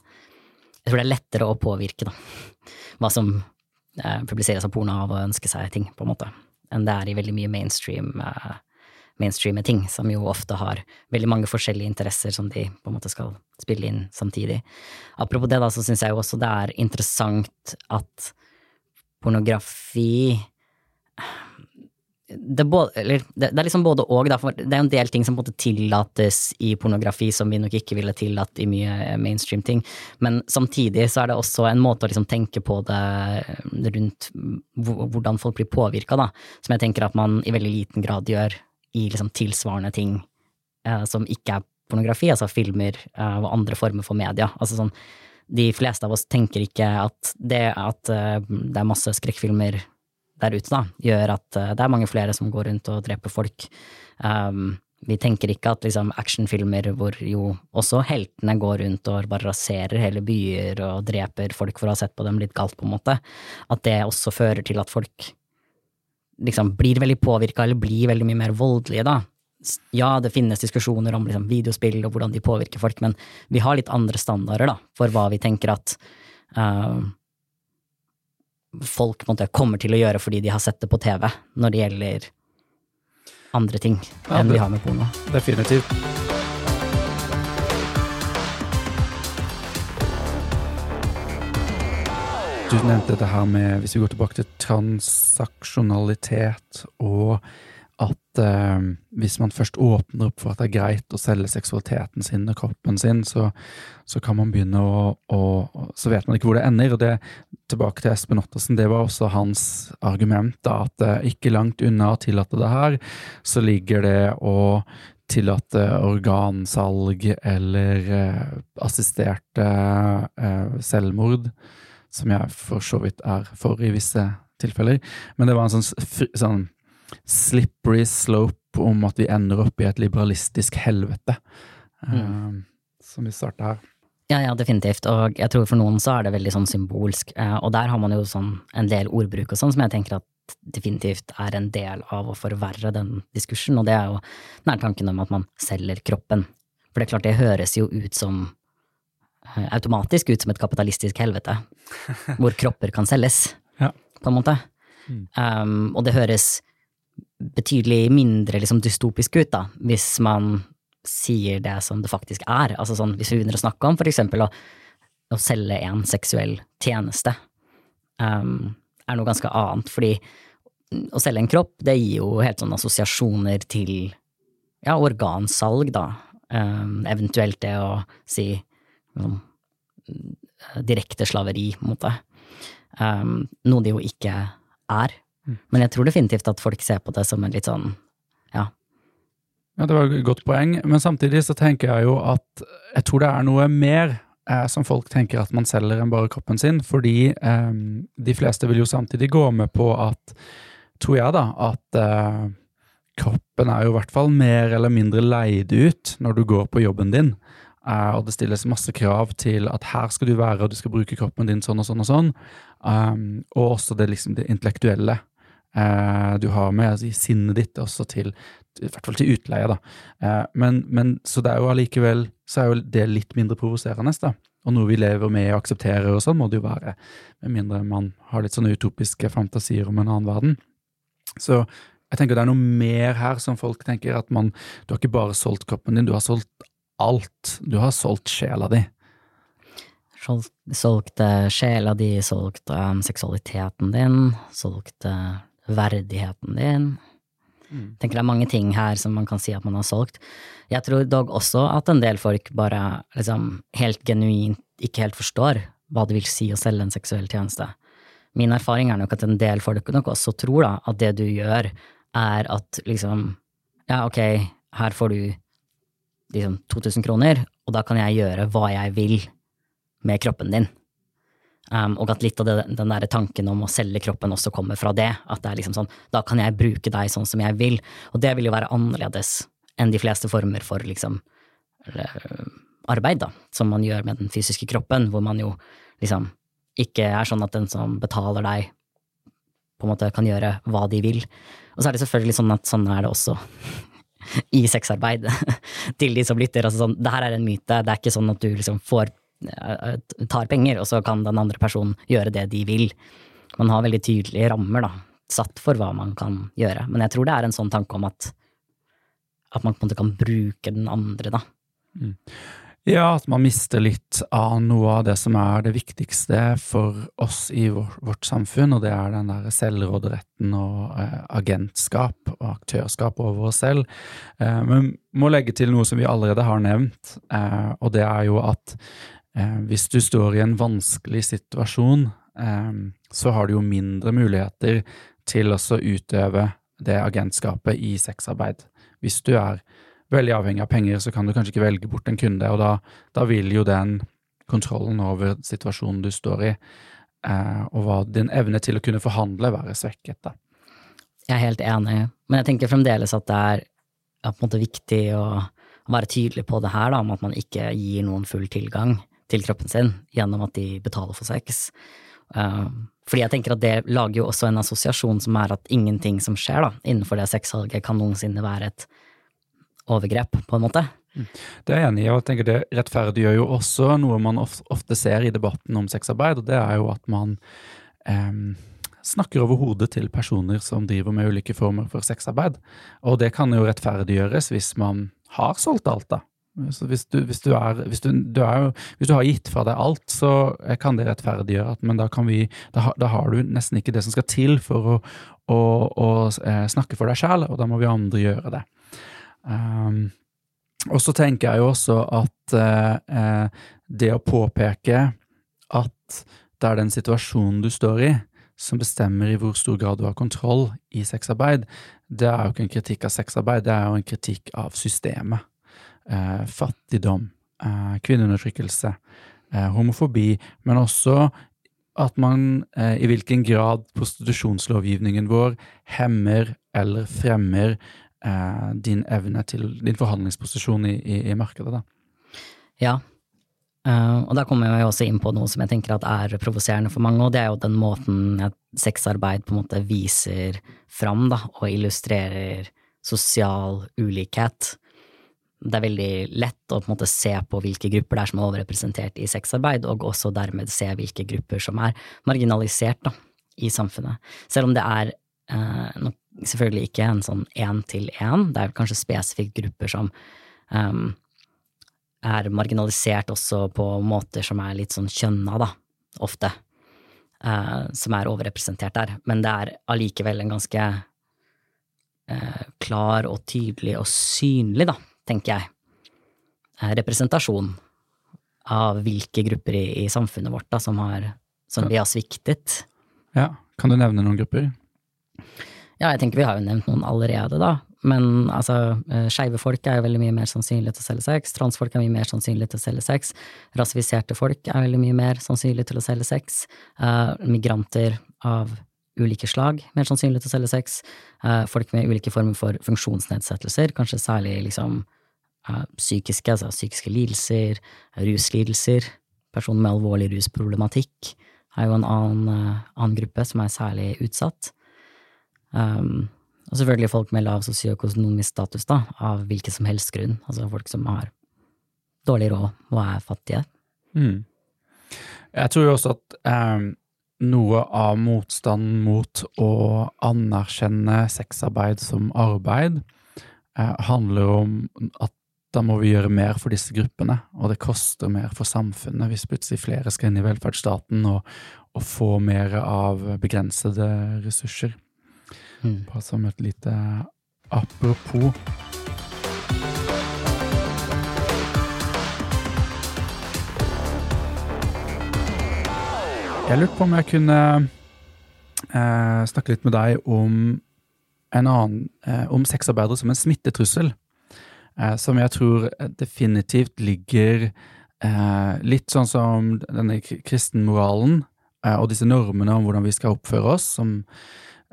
Speaker 2: Jeg tror det er lettere å påvirke, da, hva som eh, publiseres av porno av å ønske seg ting, på en måte, enn det er i veldig mye mainstream uh, mainstreame ting, som jo ofte har veldig mange forskjellige interesser som de på en måte skal spille inn samtidig. Apropos det, da, så syns jeg jo også det er interessant at pornografi det, eller, det, det, er liksom både og, da, det er en del ting som på en måte tillates i pornografi som vi nok ikke ville tillatt i mye mainstream ting, men samtidig så er det også en måte å liksom tenke på det rundt hvordan folk blir påvirka, som jeg tenker at man i veldig liten grad gjør i liksom tilsvarende ting eh, som ikke er pornografi, altså filmer eh, og andre former for media. Altså sånn, de fleste av oss tenker ikke at det at uh, det er masse skrekkfilmer der ute, da, gjør at uh, det er mange flere som går rundt og dreper folk. Um, vi tenker ikke at liksom, actionfilmer hvor jo også heltene går rundt og bare raserer hele byer og dreper folk for å ha sett på dem litt galt, på en måte, at det også fører til at folk liksom blir veldig påvirka eller blir veldig mye mer voldelige, da ja, det finnes diskusjoner om liksom, videospill og hvordan de påvirker folk, men vi har litt andre standarder da, for hva vi tenker at uh, folk måte, kommer til å gjøre fordi de har sett det på TV, når det gjelder andre ting ja, enn det, vi har med porno.
Speaker 1: Definitivt. Du nevnte det her med, hvis vi går tilbake til transaksjonalitet og at eh, hvis man først åpner opp for at det er greit å selge seksualiteten sin og kroppen sin, så, så kan man begynne å, å, Så vet man ikke hvor det ender. og det Tilbake til Espen Ottersen, det var også hans argument, da, at eh, ikke langt unna å tillate det her, så ligger det å tillate organsalg eller eh, assisterte eh, selvmord, som jeg for så vidt er for i visse tilfeller. Men det var en sånn, sånn slippery slope om at vi ender opp i et liberalistisk helvete, mm. uh, som vi starta her.
Speaker 2: Ja, ja, definitivt, og jeg tror for noen så er det veldig sånn symbolsk, uh, og der har man jo sånn en del ordbruk og sånn som jeg tenker at definitivt er en del av å forverre den diskursen, og det er jo nær tanken om at man selger kroppen. For det er klart, det høres jo ut som uh, automatisk ut som et kapitalistisk helvete, hvor kropper kan selges, ja. på en måte. Mm. Um, og det høres betydelig mindre liksom, dystopisk ut, da, hvis man sier det som det faktisk er. Altså sånn, hvis vi begynner å snakke om for eksempel å, å selge en seksuell tjeneste, um, er noe ganske annet, fordi å selge en kropp, det gir jo helt sånne assosiasjoner til ja, organsalg, da. Um, eventuelt det å si um, direkte slaveri, en måte. Um, noe det jo ikke er. Mm. Men jeg tror definitivt at folk ser på det som en litt sånn, ja.
Speaker 1: Ja, det var et godt poeng, men samtidig så tenker jeg jo at jeg tror det er noe mer eh, som folk tenker at man selger enn bare kroppen sin, fordi eh, de fleste vil jo samtidig gå med på at, tror jeg da, at eh, kroppen er jo i hvert fall mer eller mindre leid ut når du går på jobben din. Uh, og det stilles masse krav til at her skal du være, og du skal bruke kroppen din sånn og sånn og sånn. Um, og også det, liksom, det intellektuelle eh, du har med altså, sinnet ditt også til i hvert fall til utleie, da. Eh, men, men, så det er jo allikevel så er jo det litt mindre provoserende, da. Og noe vi lever med og aksepterer, og sånn må det jo være. Med mindre man har litt sånne utopiske fantasier om en annen verden. Så jeg tenker det er noe mer her som folk tenker at man Du har ikke bare solgt kroppen din, du har solgt alt. Du har solgt sjela di.
Speaker 2: Solgt sjela di, solgt um, seksualiteten din, solgt uh, verdigheten din. Mm. tenker det er mange ting her som man kan si at man har solgt. Jeg tror dog også at en del folk bare liksom helt genuint ikke helt forstår hva det vil si å selge en seksuell tjeneste. Min erfaring er nok at en del folk nok også tror da at det du gjør, er at liksom ja, ok, her får du liksom 2000 kroner, og da kan jeg gjøre hva jeg vil med kroppen din. Um, og at litt av det, den der tanken om å selge kroppen også kommer fra det. At det er liksom sånn, da kan jeg bruke deg sånn som jeg vil. Og det vil jo være annerledes enn de fleste former for liksom arbeid, da, som man gjør med den fysiske kroppen, hvor man jo liksom ikke er sånn at den som betaler deg, på en måte kan gjøre hva de vil. Og så er det selvfølgelig sånn at sånn er det også i sexarbeid, til de som lytter. Altså sånn, det her er en myte, det er ikke sånn at du liksom får eh, tar penger, og så kan den andre personen gjøre det de vil. Man har veldig tydelige rammer, da, satt for hva man kan gjøre. Men jeg tror det er en sånn tanke om at, at man på en måte kan bruke den andre, da.
Speaker 1: Mm. Ja, at man mister litt av noe av det som er det viktigste for oss i vår, vårt samfunn, og det er den der selvråderetten og eh, agentskap og aktørskap over oss selv. Eh, men må legge til noe som vi allerede har nevnt, eh, og det er jo at eh, hvis du står i en vanskelig situasjon, eh, så har du jo mindre muligheter til å utøve det agentskapet i sexarbeid. Hvis du er veldig avhengig av penger, så kan du kanskje ikke velge bort en kunde, og da, da vil jo den kontrollen over situasjonen du står i, eh, og hva din evne til å kunne forhandle, være svekket, da.
Speaker 2: Jeg er helt enig, men jeg tenker fremdeles at det er, ja, på en måte viktig å, være tydelig på det her, da, om at man ikke gir noen full tilgang til kroppen sin gjennom at de betaler for sex. Uh, fordi jeg tenker at det lager jo også en assosiasjon som er at ingenting som skjer da, innenfor det sexsalget, kan noensinne være et overgrep, på en måte.
Speaker 1: Det er jeg enig i, og jeg tenker det rettferdiggjør jo også noe man ofte ser i debatten om sexarbeid, og det er jo at man eh, snakker over hodet til personer som driver med ulike former for sexarbeid. Og det kan jo rettferdiggjøres hvis man har solgt alt, da. Så hvis du, hvis, du er, hvis, du, du er, hvis, du, har gitt fra deg alt, så kan det rettferdiggjøre at Men da, vi, da, da har du nesten ikke det som skal til for å, å, å eh, snakke for deg sjæl, og da må vi andre gjøre det. Um, og så tenker jeg jo også at uh, det å påpeke at det er den situasjonen du står i, som bestemmer i hvor stor grad du har kontroll i sexarbeid, det er jo ikke en kritikk av sexarbeid, det er jo en kritikk av systemet. Uh, fattigdom, eh, kvinneundertrykkelse, homofobi, men også at man i hvilken grad prostitusjonslovgivningen vår hemmer eller fremmer eh, din evne til din forhandlingsposisjon i, i, i markedet, da.
Speaker 2: Ja, Uh, og da kommer jeg også inn på noe som jeg tenker er provoserende for mange, og det er jo den måten sexarbeid på en måte viser fram da, og illustrerer sosial ulikhet. Det er veldig lett å på en måte se på hvilke grupper det er som er overrepresentert i sexarbeid, og også dermed se hvilke grupper som er marginalisert da, i samfunnet. Selv om det er eh, selvfølgelig ikke en sånn én-til-én, det er kanskje spesifikt grupper som um, er marginalisert også på måter som er litt sånn kjønna, da, ofte, uh, som er overrepresentert der. Men det er allikevel en ganske uh, klar og tydelig og synlig, da, tenker jeg, representasjon av hvilke grupper i, i samfunnet vårt da, som, har, som vi har sviktet.
Speaker 1: Ja, kan du nevne noen grupper?
Speaker 2: Ja, jeg tenker vi har jo nevnt noen allerede, da. Men altså, eh, skeive folk er jo veldig mye mer sannsynlig til å selge sex. Transfolk er mye mer sannsynlig til å selge sex. Rasifiserte folk er veldig mye mer sannsynlig til å selge sex. Uh, migranter av ulike slag, mer sannsynlig til å selge sex. Uh, folk med ulike former for funksjonsnedsettelser, kanskje særlig liksom psykiske, altså psykiske lidelser, ruslidelser. Personer med alvorlig rusproblematikk er jo en annen, annen gruppe som er særlig utsatt. Um, og selvfølgelig folk med lav sosioøkonomisk status, da, av hvilken som helst grunn. Altså folk som har dårlig råd og er fattige.
Speaker 1: Mm. Jeg tror jo også at um, noe av motstanden mot å anerkjenne sexarbeid som arbeid uh, handler om at da må vi gjøre mer for disse gruppene, og det koster mer for samfunnet hvis plutselig flere skal inn i velferdsstaten og, og få mer av begrensede ressurser. Mm. Bare som et lite apropos. Jeg lurte på om jeg kunne eh, snakke litt med deg om en annen eh, om sexarbeidere som en smittetrussel. Eh, som jeg tror definitivt ligger eh, litt sånn som denne kristenmoralen eh, og disse normene om hvordan vi skal oppføre oss, som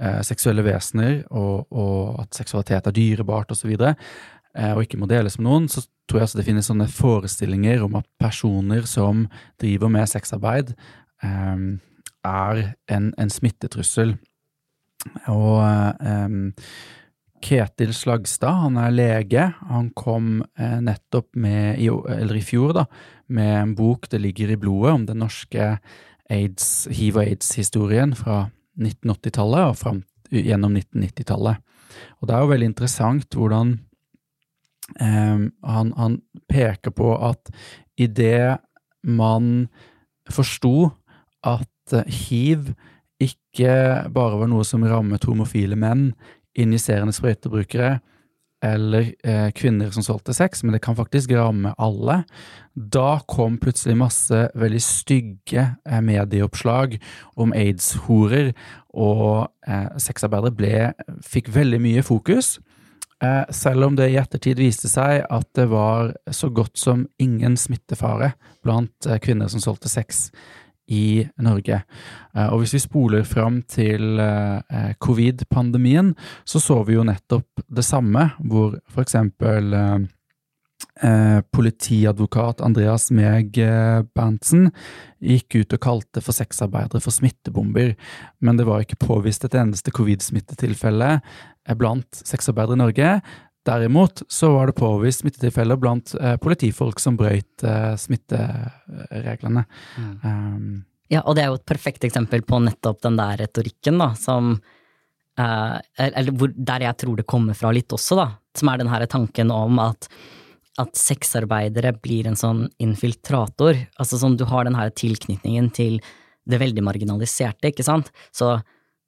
Speaker 1: eh, seksuelle vesener, og, og, at seksualitet er dyrebart osv., eh, og ikke må deles med noen, så tror jeg også det finnes sånne forestillinger om at personer som driver med sexarbeid, eh, er en, en smittetrussel. Og eh, Ketil Slagstad, han er lege. Han kom eh, nettopp med, eller i fjor, da, med en bok Det ligger i blodet, om den norske AIDS, hiv- og aids-historien fra 1980-tallet og fram gjennom 1990-tallet. Og det er jo veldig interessant hvordan eh, han, han, peker på at idet man forsto at hiv ikke bare var noe som rammet homofile menn, injiserende sprøytebrukere eller eh, kvinner som solgte sex, men det kan faktisk ramme alle. Da kom plutselig masse veldig stygge eh, medieoppslag om aids-horer, og eh, sexarbeidere fikk veldig mye fokus. Eh, selv om det i ettertid viste seg at det var så godt som ingen smittefare blant eh, kvinner som solgte sex i Norge. Eh, og hvis vi spoler fram til eh, covid-pandemien, så så vi jo nettopp det samme, hvor eksempel eh, politiadvokat Andreas Meg Berntsen gikk ut og kalte for sexarbeidere for smittebomber, men det var ikke påvist et eneste covid-smittetilfelle blant sexarbeidere i Norge. Derimot så var det påvist smittetilfeller blant eh, politifolk som brøyt eh, smittereglene. Mm. Um,
Speaker 2: ja, og det er jo et perfekt eksempel på nettopp den der retorikken, da, som eh, Eller hvor, der jeg tror det kommer fra litt også, da. Som er den her tanken om at at sexarbeidere blir en sånn infiltrator. Altså sånn du har den her tilknytningen til det veldig marginaliserte, ikke sant. Så,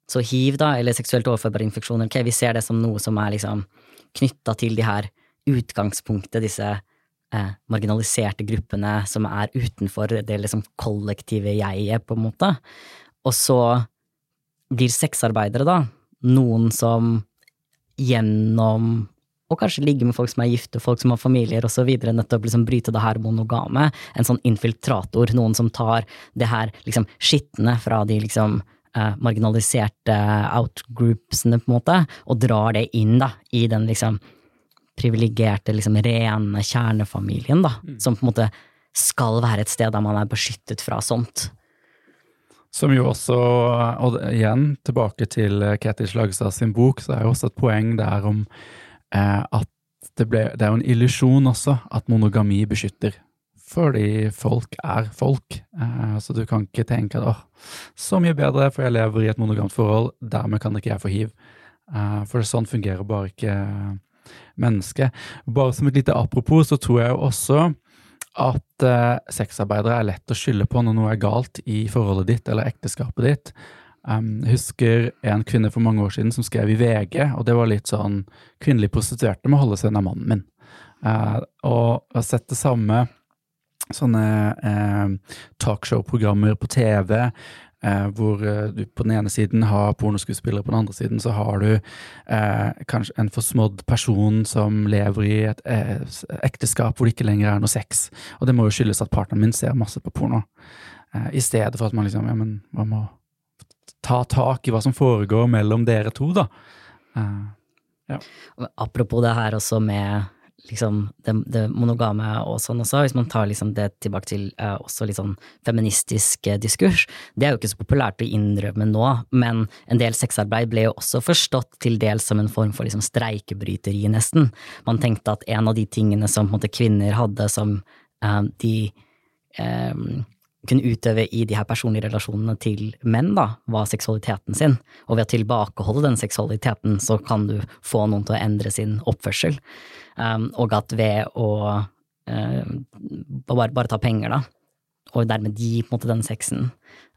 Speaker 2: så hiv, da, eller seksuelt overførbare infeksjoner, ok, vi ser det som noe som er liksom knytta til de her utgangspunktet, disse eh, marginaliserte gruppene som er utenfor det liksom kollektive jeget, på en måte. Og så blir sexarbeidere, da, noen som gjennom og kanskje ligge med folk som er gifte, folk som har familier osv., nettopp liksom bryte det her monogame. En sånn infiltrator, noen som tar det her liksom skitne fra de liksom marginaliserte outgroupsene, på en måte, og drar det inn da, i den liksom privilegerte, liksom rene kjernefamilien, da, mm. som på en måte skal være et sted der man er beskyttet fra sånt.
Speaker 1: Som jo også, og igjen tilbake til Ketil Slagstad sin bok, så er jo også et poeng der om eh, at det, ble, det er jo en illusjon også at monogami beskytter fordi folk er folk. Eh, så du kan ikke tenke at så mye bedre, for jeg lever i et monogamt forhold, dermed kan ikke jeg få hiv. Eh, for sånn fungerer bare ikke mennesket. Bare som et lite apropos, så tror jeg jo også at uh, sexarbeidere er lett å skylde på når noe er galt i forholdet ditt eller ekteskapet ditt. Um, jeg husker en kvinne for mange år siden som skrev i VG, og det var litt sånn Kvinnelige prostituerte må holde seg unna mannen min. Uh, og jeg har sett det samme sånne eh, talkshow-programmer på TV eh, hvor eh, du på den ene siden har pornoskuespillere, på den andre siden så har du eh, kanskje en forsmådd person som lever i et eh, ekteskap hvor det ikke lenger er noe sex. Og det må jo skyldes at partneren min ser masse på porno. Eh, I stedet for at man liksom Ja, men man må ta tak i hva som foregår mellom dere to, da.
Speaker 2: ja. Apropos det her også med liksom det, det, monogame og sånn også, hvis man tar liksom det tilbake til uh, også litt sånn feministisk uh, diskurs, det er jo ikke så populært å innrømme nå, men en del sexarbeid ble jo også forstått til dels som en form for liksom streikebryteri, nesten. Man tenkte at en av de tingene som måte, kvinner hadde som uh, de kunne utøve i de her personlige relasjonene til menn, da, var seksualiteten sin. Og ved å tilbakeholde den seksualiteten, så kan du få noen til å endre sin oppførsel. Um, og at ved å uh, bare, bare, ta penger, da, og dermed gi på en måte den sexen,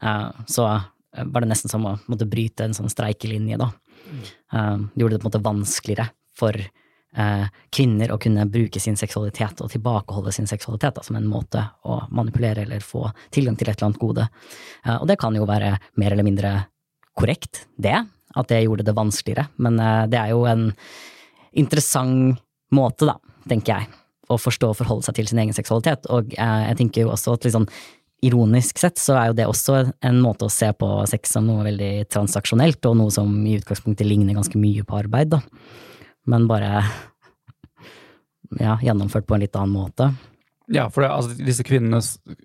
Speaker 2: uh, så var det nesten som å måtte bryte en sånn streikelinje, da. Uh, det gjorde det på en måte vanskeligere for uh, kvinner å kunne bruke sin seksualitet og tilbakeholde sin seksualitet da, som en måte å manipulere eller få tilgang til et eller annet gode. Og det kan jo være mer eller mindre korrekt, det, at det gjorde det vanskeligere, men det er jo en interessant måte, da, tenker jeg, å forstå og forholde seg til sin egen seksualitet. Og eh, jeg tenker jo også at sånn ironisk sett så er jo det også en måte å se på sex som noe veldig transaksjonelt, og noe som i utgangspunktet ligner ganske mye på arbeid, da. Men bare ja, gjennomført på en litt annen måte.
Speaker 1: Ja, for det, altså, disse kvinnene,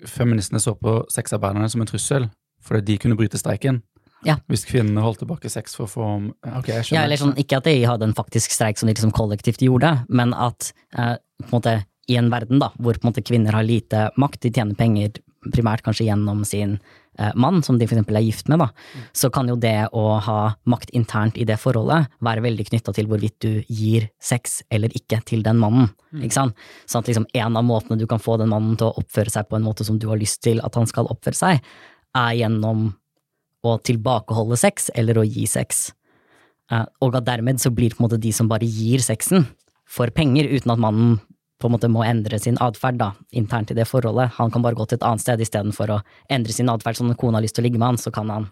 Speaker 1: feministene, så på sexarbeiderne som en trussel, fordi de kunne bryte streiken.
Speaker 2: Ja.
Speaker 1: Hvis kvinnene holdt tilbake sex for å få Ok, jeg
Speaker 2: Ja, eller sånn, ikke at de hadde en faktisk streik som de liksom kollektivt gjorde, men at eh, på en måte i en verden da, hvor på en måte kvinner har lite makt, de tjener penger primært kanskje gjennom sin eh, mann, som de eksempel er gift med, da, så kan jo det å ha makt internt i det forholdet være veldig knytta til hvorvidt du gir sex eller ikke til den mannen. Ikke sant? Sånn at liksom en av måtene du kan få den mannen til å oppføre seg på en måte som du har lyst til at han skal oppføre seg, er gjennom å tilbakeholde sex eller å gi sex. Eh, og at dermed så blir på en måte de som bare gir sexen for penger, uten at mannen på en måte må endre sin atferd internt i det forholdet. Han kan bare gå til et annet sted istedenfor å endre sin atferd. Sånn at kona har lyst til å ligge med han, så kan han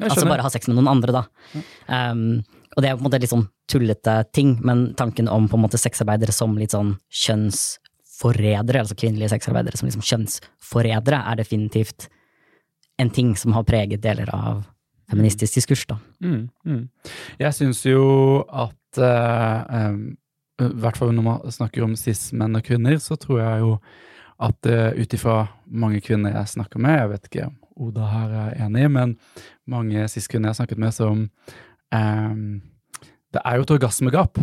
Speaker 2: altså bare ha sex med noen andre, da. Um, og det er på en måte litt sånn tullete ting, men tanken om på en måte sexarbeidere som litt sånn kjønnsforrædere, altså kvinnelige sexarbeidere som liksom kjønnsforrædere, er definitivt en ting som har preget deler av feministisk diskurs, da.
Speaker 1: Mm, mm. Jeg syns jo at uh, um, I hvert fall når man snakker om cis-menn og kvinner, så tror jeg jo at uh, ut ifra mange kvinner jeg snakker med, jeg vet ikke om Oda her er enig, men mange cis-kvinner jeg har snakket med som um, Det er jo et orgasmegap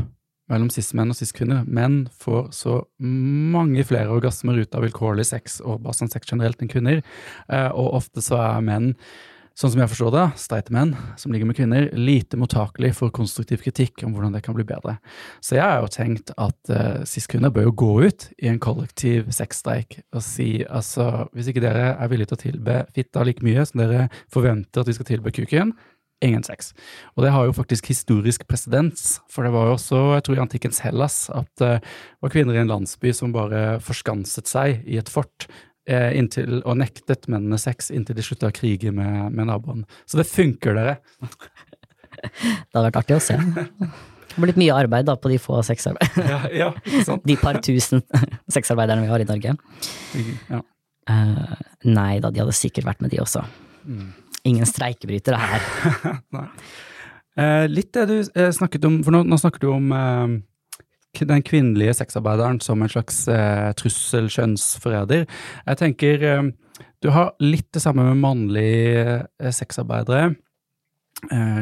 Speaker 1: mellom cis-menn og cis-kvinner. Menn får så mange flere orgasmer ut av vilkårlig sex og bare sånn sex generelt enn kvinner, eh, og ofte så er menn sånn som jeg forstår det, streite menn som ligger med kvinner, lite mottakelig for konstruktiv kritikk om hvordan det kan bli bedre. Så jeg har jo tenkt at uh, cis-kvinner bør jo gå ut i en kollektiv sexstreik og si altså, hvis ikke dere er villige til å tilbe fitta like mye som dere forventer at vi skal tilbe kuken, ingen sex. Og det har jo faktisk historisk presedens, for det var jo også, jeg tror i antikkens Hellas, at det var kvinner i en landsby som bare forskanset seg i et fort eh, inntil, og nektet mennene sex inntil de slutta å krige med, med naboen. Så det funker, dere.
Speaker 2: Det hadde vært artig å se. Det har blitt mye arbeid da på de få sexarbeiderne.
Speaker 1: Ja, ja ikke sant?
Speaker 2: de par tusen sexarbeiderne vi har i Norge.
Speaker 1: Ja.
Speaker 2: Uh, nei da, de hadde sikkert vært med de også.
Speaker 1: Mm.
Speaker 2: Ingen streikebrytere her.
Speaker 1: Eh, litt det du eh, snakket om, for nå, nå snakker du om eh, den kvinnelige sexarbeideren som en slags eh, trussel, kjønnsforræder. Jeg tenker eh, du har litt det samme med mannlige eh, sexarbeidere. Eh,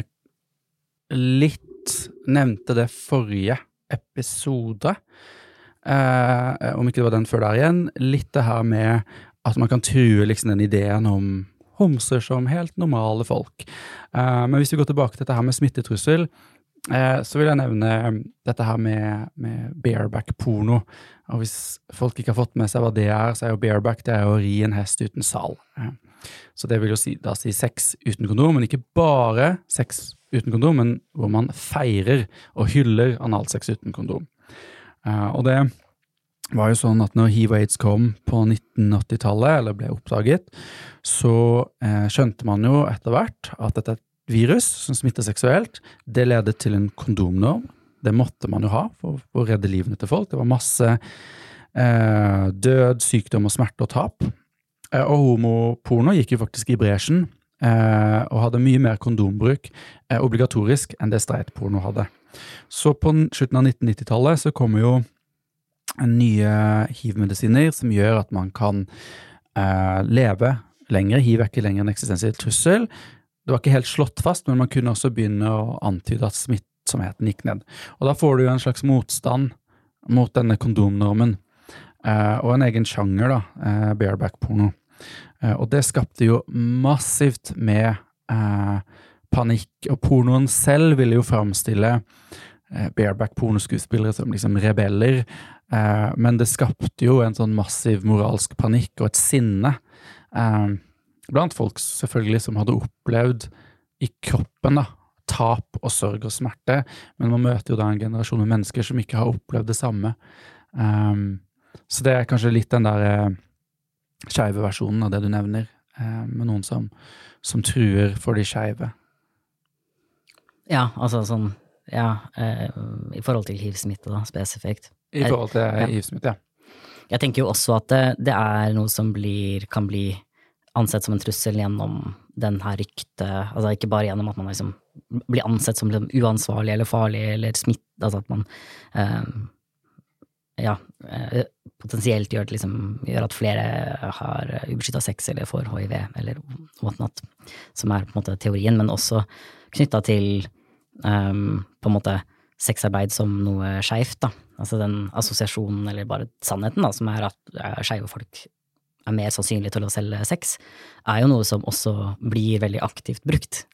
Speaker 1: litt nevnte det forrige episode, om ikke det var den før der igjen. Litt det her med at man kan true liksom den ideen om homser som helt normale folk. Eh, men hvis vi går tilbake til dette her med smittetrussel, eh, så vil jeg nevne eh, dette her med, med bareback-porno. Og hvis folk ikke har fått med seg hva det er, så er jo bareback det er å ri en hest uten sal. Så det vil jo si, da si sex uten kondom, men ikke bare sex uten kondom, men hvor man feirer og hyller analsex uten kondom. Eh, og det var jo sånn at når hiv og aids kom på 1980-tallet, eller ble oppdaget, så eh, skjønte man jo etter hvert at dette er et virus som smitter seksuelt. Det ledet til en kondomnorm. Det måtte man jo ha for, for å redde livene til folk. Det var masse eh, død, sykdom og smerte og tap. Eh, og homoporno gikk jo faktisk i bresjen eh, og hadde mye mer kondombruk eh, obligatorisk enn det streitporno hadde. Så på slutten av 1990-tallet så kommer jo nye hiv-medisiner som gjør at man kan eh, leve lenger. Hiv er ikke lenger en eksistensiell trussel. Det var ikke helt slått fast, men man kunne også begynne å antyde at smittsomheten gikk ned. Og da får du jo en slags motstand mot denne kondomnormen, eh, og en egen sjanger, da, eh, bareback-porno. Eh, og det skapte jo massivt med eh, panikk, og pornoen selv ville jo framstille eh, bareback-pornoskuespillere som liksom rebeller, eh, men det skapte jo en sånn massiv moralsk panikk og et sinne eh, blant folk selvfølgelig som hadde opplevd i kroppen da, tap og sorg og smerte, men man møter jo da en generasjon med mennesker som ikke har opplevd det samme. Um, så det er kanskje litt den der eh, skeive versjonen av det du nevner, eh, med noen som, som truer for de skeive.
Speaker 2: Ja, altså sånn Ja, eh, i forhold til hiv-smitte, da, spesifikt.
Speaker 1: I forhold til
Speaker 2: Ja.
Speaker 1: ja.
Speaker 2: Jeg tenker jo også at det, det er noe som blir, kan bli ansett som en trussel gjennom den her ryktet, altså ikke bare gjennom at man liksom blir ansett som liksom uansvarlig eller farlig eller smitt, altså at man eh, ja, potensielt gjør, liksom, gjør, at flere har ubeskytta sex eller får hiv eller whatnot, som er på en måte teorien, men også knytta til um, på en måte sexarbeid som noe skeivt, da. Altså den assosiasjonen, eller bare sannheten, da, som er at uh, skeive folk er mer sannsynlig til å selge sex, er jo noe som også blir veldig aktivt brukt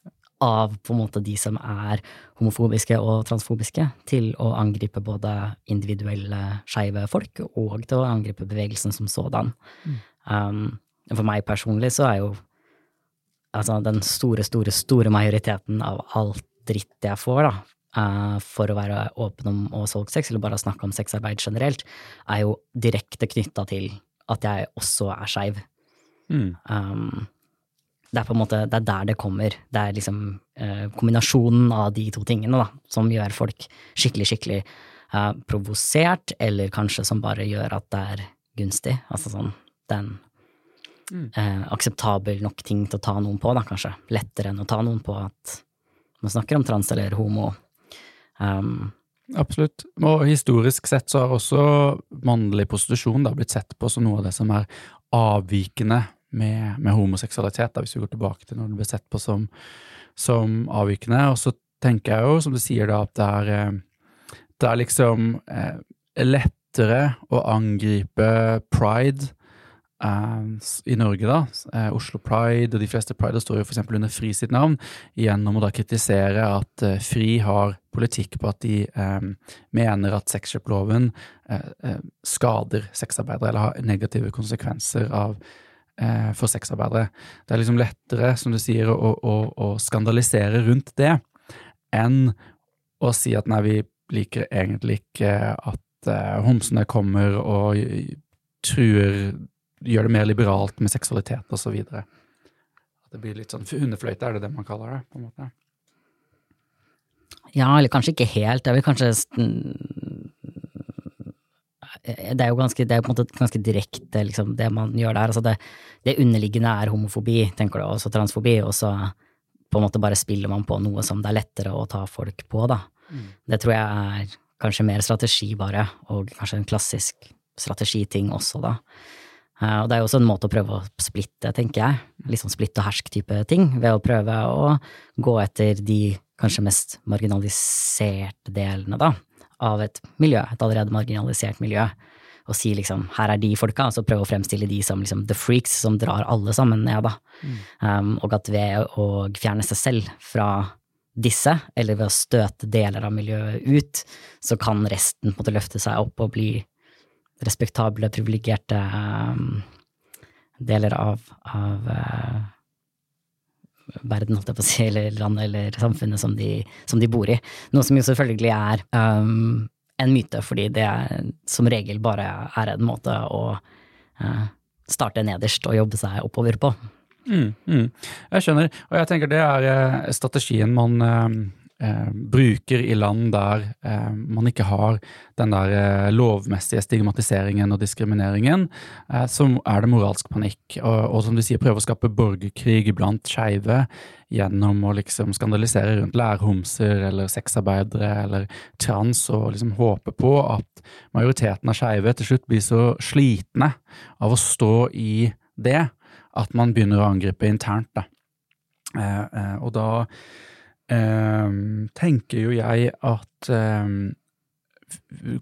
Speaker 2: av på en måte de som er homofobiske og transfobiske, til å angripe både individuelle skeive folk og til å angripe bevegelsen som sådan. Mm. Um, for meg personlig så er jo altså den store, store, store majoriteten av alt dritt jeg får, da, for å være åpen om å solge sex, eller bare snakke om sexarbeid generelt, er jo direkte knytta til at jeg også er skeiv. Mm. Um, det er på en måte, det er der det kommer. Det er liksom uh, kombinasjonen av de to tingene da, som gjør folk skikkelig, skikkelig uh, provosert, eller kanskje som bare gjør at det er gunstig. Altså sånn den mm. uh, akseptabel nok ting til å ta noen på, da, kanskje. Lettere enn å ta noen på at man snakker om trans eller homo. Um,
Speaker 1: Absolutt. Og historisk sett så har også mannlig prostitusjon da blitt sett på som noe av det som er avvikende med, med homoseksualitet, da, hvis vi går tilbake til når det ble sett på som, som, avvikende. Og så tenker jeg jo, som du sier, da, at det er, eh, det er liksom eh, lettere å angripe pride i Norge, da. Eh, Oslo Pride og de fleste prider står jo f.eks. under FRI sitt navn, gjennom å da kritisere at eh, FRI har politikk på at de eh, mener at sexkjøploven skader sexarbeidere eller har negative konsekvenser av eh, for sexarbeidere. Det er liksom lettere, som du sier, å, å, å, skandalisere rundt det enn å si at nei, vi liker egentlig ikke at eh, homsene kommer og truer Gjør det mer liberalt med seksualitet osv. Det blir litt sånn hundefløyte, er det det man kaller det? på en måte?
Speaker 2: Ja, eller kanskje ikke helt. Jeg vil kanskje det er jo ganske, det er på en måte ganske direkte, liksom, det man gjør der. Altså det, det, underliggende er homofobi, tenker du, også transfobi, og så på en måte bare spiller man på noe som det er lettere å ta folk på, da. Mm. Det tror jeg er kanskje mer strategi, bare, og kanskje en klassisk strategiting også, da. Uh, og det er jo også en måte å prøve å splitte, tenker jeg. Litt sånn splitt og hersk-type ting, ved å prøve å gå etter de kanskje mest marginaliserte delene, da av et miljø, et allerede marginalisert miljø, og si liksom her er de folka, og så prøve å fremstille de som liksom the freaks som drar alle sammen ned, da. Mm. Um, og at ved å fjerne seg selv fra disse, eller ved å støte deler av miljøet ut, så kan resten på en måte løfte seg opp og bli respektable, privilegerte um, deler av, av uh, verden, holdt jeg på å si, eller landet eller samfunnet som de, som de, bor i. Noe som jo selvfølgelig er um, en myte, fordi det som regel bare er en måte å uh, starte nederst og jobbe seg oppover på.
Speaker 1: Mm, mm. Jeg skjønner, og jeg tenker det er strategien man uh, bruker i land der eh, man ikke har den der eh, lovmessige stigmatiseringen og diskrimineringen, eh, som er det moralsk panikk. Og, og, som du sier, prøve å skape borgerkrig blant skeive gjennom å liksom skandalisere rundt lærhomser eller sexarbeidere eller trans, og liksom håpe på at majoriteten av skeive til slutt blir så slitne av å stå i det at man begynner å angripe internt. da. Eh, eh, og da tenker jo jeg at um,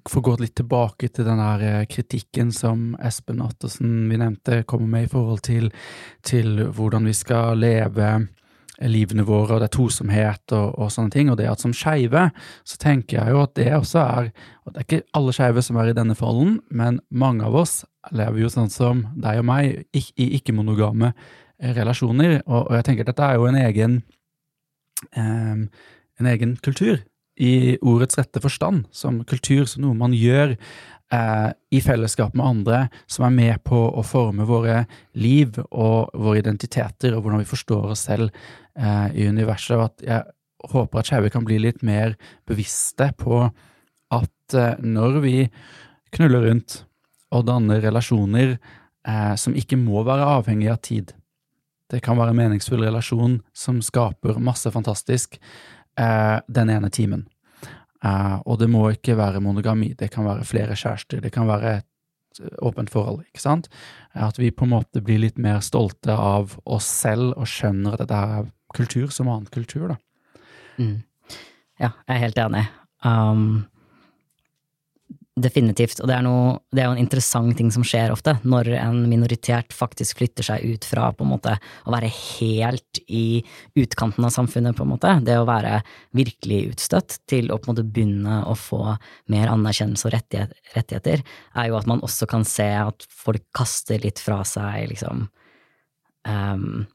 Speaker 1: For å gå litt tilbake til den der eh, kritikken som Espen Ottersen vi nevnte, kommer med i forhold til, til hvordan vi skal leve livene våre, og det er tosomhet og, og, sånne ting. Og det at som skeive, så tenker jeg jo at det også er og Det er ikke alle skeive som er i denne folden, men mange av oss lever jo sånn som deg og meg, i ikke-monogame relasjoner. Og, og jeg tenker at dette er jo en egen um, en egen kultur i ordets rette forstand, som kultur som noe man gjør eh, i fellesskap med andre, som er med på å forme våre liv og våre identiteter, og hvordan vi forstår oss selv eh, i universet. Og at jeg håper at skeive kan bli litt mer bevisste på at eh, når vi knuller rundt og danner relasjoner eh, som ikke må være avhengig av tid, det kan være en meningsfull relasjon som skaper masse fantastisk eh, den ene timen. Eh, og det må ikke være monogami, det kan være flere kjærester, det kan være et eh, åpent forhold, ikke sant? At vi på en måte blir litt mer stolte av oss selv og skjønner at dette er kultur som annen kultur, da.
Speaker 2: Mm. Ja, jeg er helt enig. Um, Definitivt. Og det er, noe, det er, jo en interessant ting som skjer ofte, når en minoritet faktisk flytter seg ut fra på en måte å være helt i utkanten av samfunnet, på en måte. Det å være virkelig utstøtt, til å på en måte begynne å få mer anerkjennelse og rettigheter, er jo at man også kan se at folk kaster litt fra seg liksom um,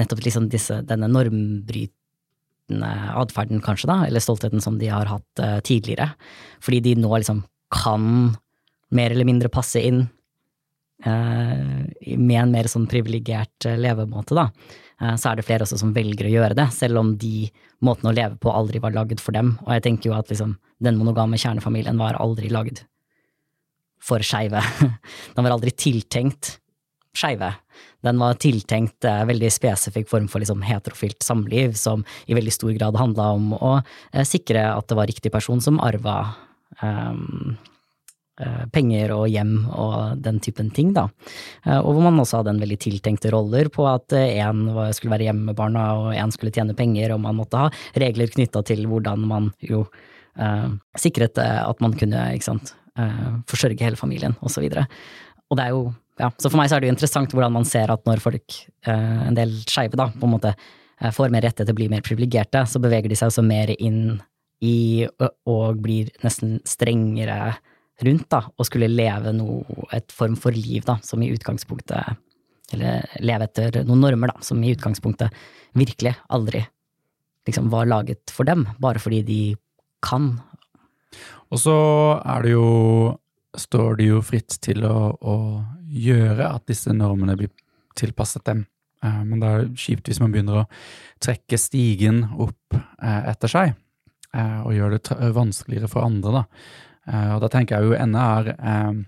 Speaker 2: Nettopp liksom disse, denne normbrytende atferden, kanskje, da, eller stoltheten som de har hatt uh, tidligere. Fordi de nå liksom kan mer eller mindre passe inn eh, med en mer sånn privilegert eh, levemåte, da, eh, så er det flere også som velger å gjøre det, selv om de måtene å leve på aldri var laget for dem. Og jeg tenker jo at liksom, den monogame kjernefamilien var aldri laget for skeive. Den var aldri tiltenkt skeive. Den var tiltenkt eh, veldig spesifikk form for liksom, heterofilt samliv, som i veldig stor grad handla om å sikre at det var riktig person som arva penger og hjem og den typen ting, da. Eh, og hvor man også hadde en veldig tiltenkte roller på at én skulle være hjemme med barna og én skulle tjene penger, og man måtte ha regler knytta til hvordan man jo uh, sikret at man kunne, ikke sant, uh, forsørge hele familien, og så. Og det er jo ja, så for meg så er det jo interessant hvordan man ser at når folk, uh, en del skeive, da, på en måte får mer rettigheter, blir mer privilegerte, så beveger de seg også mer inn i og blir nesten strengere rundt, da, og skulle leve noe, et form for liv, da, som i utgangspunktet Eller leve etter noen normer, da, som i utgangspunktet virkelig aldri liksom var laget for dem, bare fordi de kan.
Speaker 1: Og så er det jo Står det jo fritt til å, å gjøre at disse normene blir tilpasset dem. Eh, men det er kjipt hvis man begynner å trekke stigen opp eh, etter seg. Eh, og gjør det vanskeligere for andre. Da. Eh, og da tenker jeg jo NE er eh,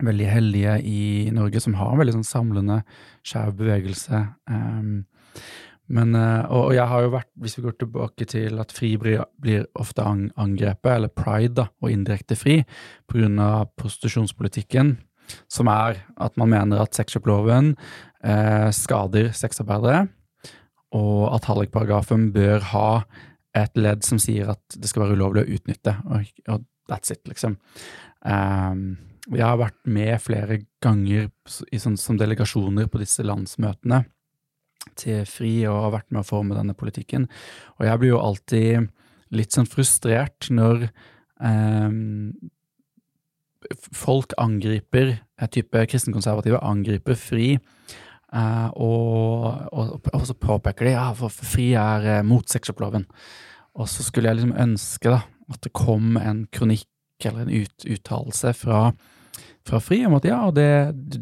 Speaker 1: veldig heldige i Norge, som har en veldig sånn samlende skjev bevegelse. Eh, men, eh, og, jeg har jo vært, hvis vi går tilbake til at FRI blir, blir ofte angrepet, eller Pride, da, og indirekte FRI, pga. prostitusjonspolitikken, som er at man mener at sexkjøploven eh, skader sexarbeidere, og at hallikparagrafen bør ha et ledd som sier at det skal være ulovlig å utnytte, og, og that's it, liksom. Um, jeg har vært med flere ganger sånn, som delegasjoner på disse landsmøtene til FRI og har vært med å forme denne politikken, og jeg blir jo alltid litt sånn frustrert når um, folk angriper, type kristenkonservative angriper FRI Uh, og, og, og, så påpeker de ja, for FRI er uh, mot sexkjøploven. Og så skulle jeg liksom ønske da, at det kom en kronikk eller en ut, uttalelse fra, fra FRI om at ja, det,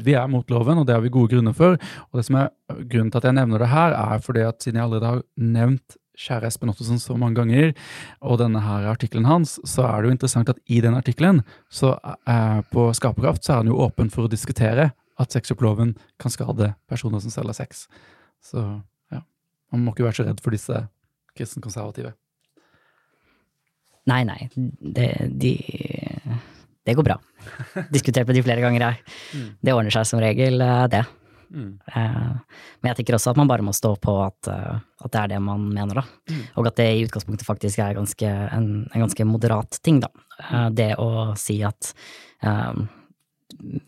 Speaker 1: vi er mot loven, og det har vi gode grunner for. Og det som er grunnen til at jeg nevner det her, er fordi at siden jeg allerede har nevnt kjære Espen Ottosen så mange ganger, og denne her artikkelen hans, så er det jo interessant at i den artikkelen, så uh, på Skaperkraft, så er han jo åpen for å diskutere at sexkjøploven kan skade personer som selger sex. Så ja, man må ikke være så redd for disse kristenkonservative.
Speaker 2: Nei, nei, det, de, det går bra. Diskutert med de flere ganger, jeg. Mm. Det ordner seg som regel, eh, det. Mm. Eh, men jeg tenker også at man bare må stå på at, eh, at det er det man mener, da. Mm. Og at det i utgangspunktet faktisk er ganske, en, en, ganske moderat ting, da. Det å si at um,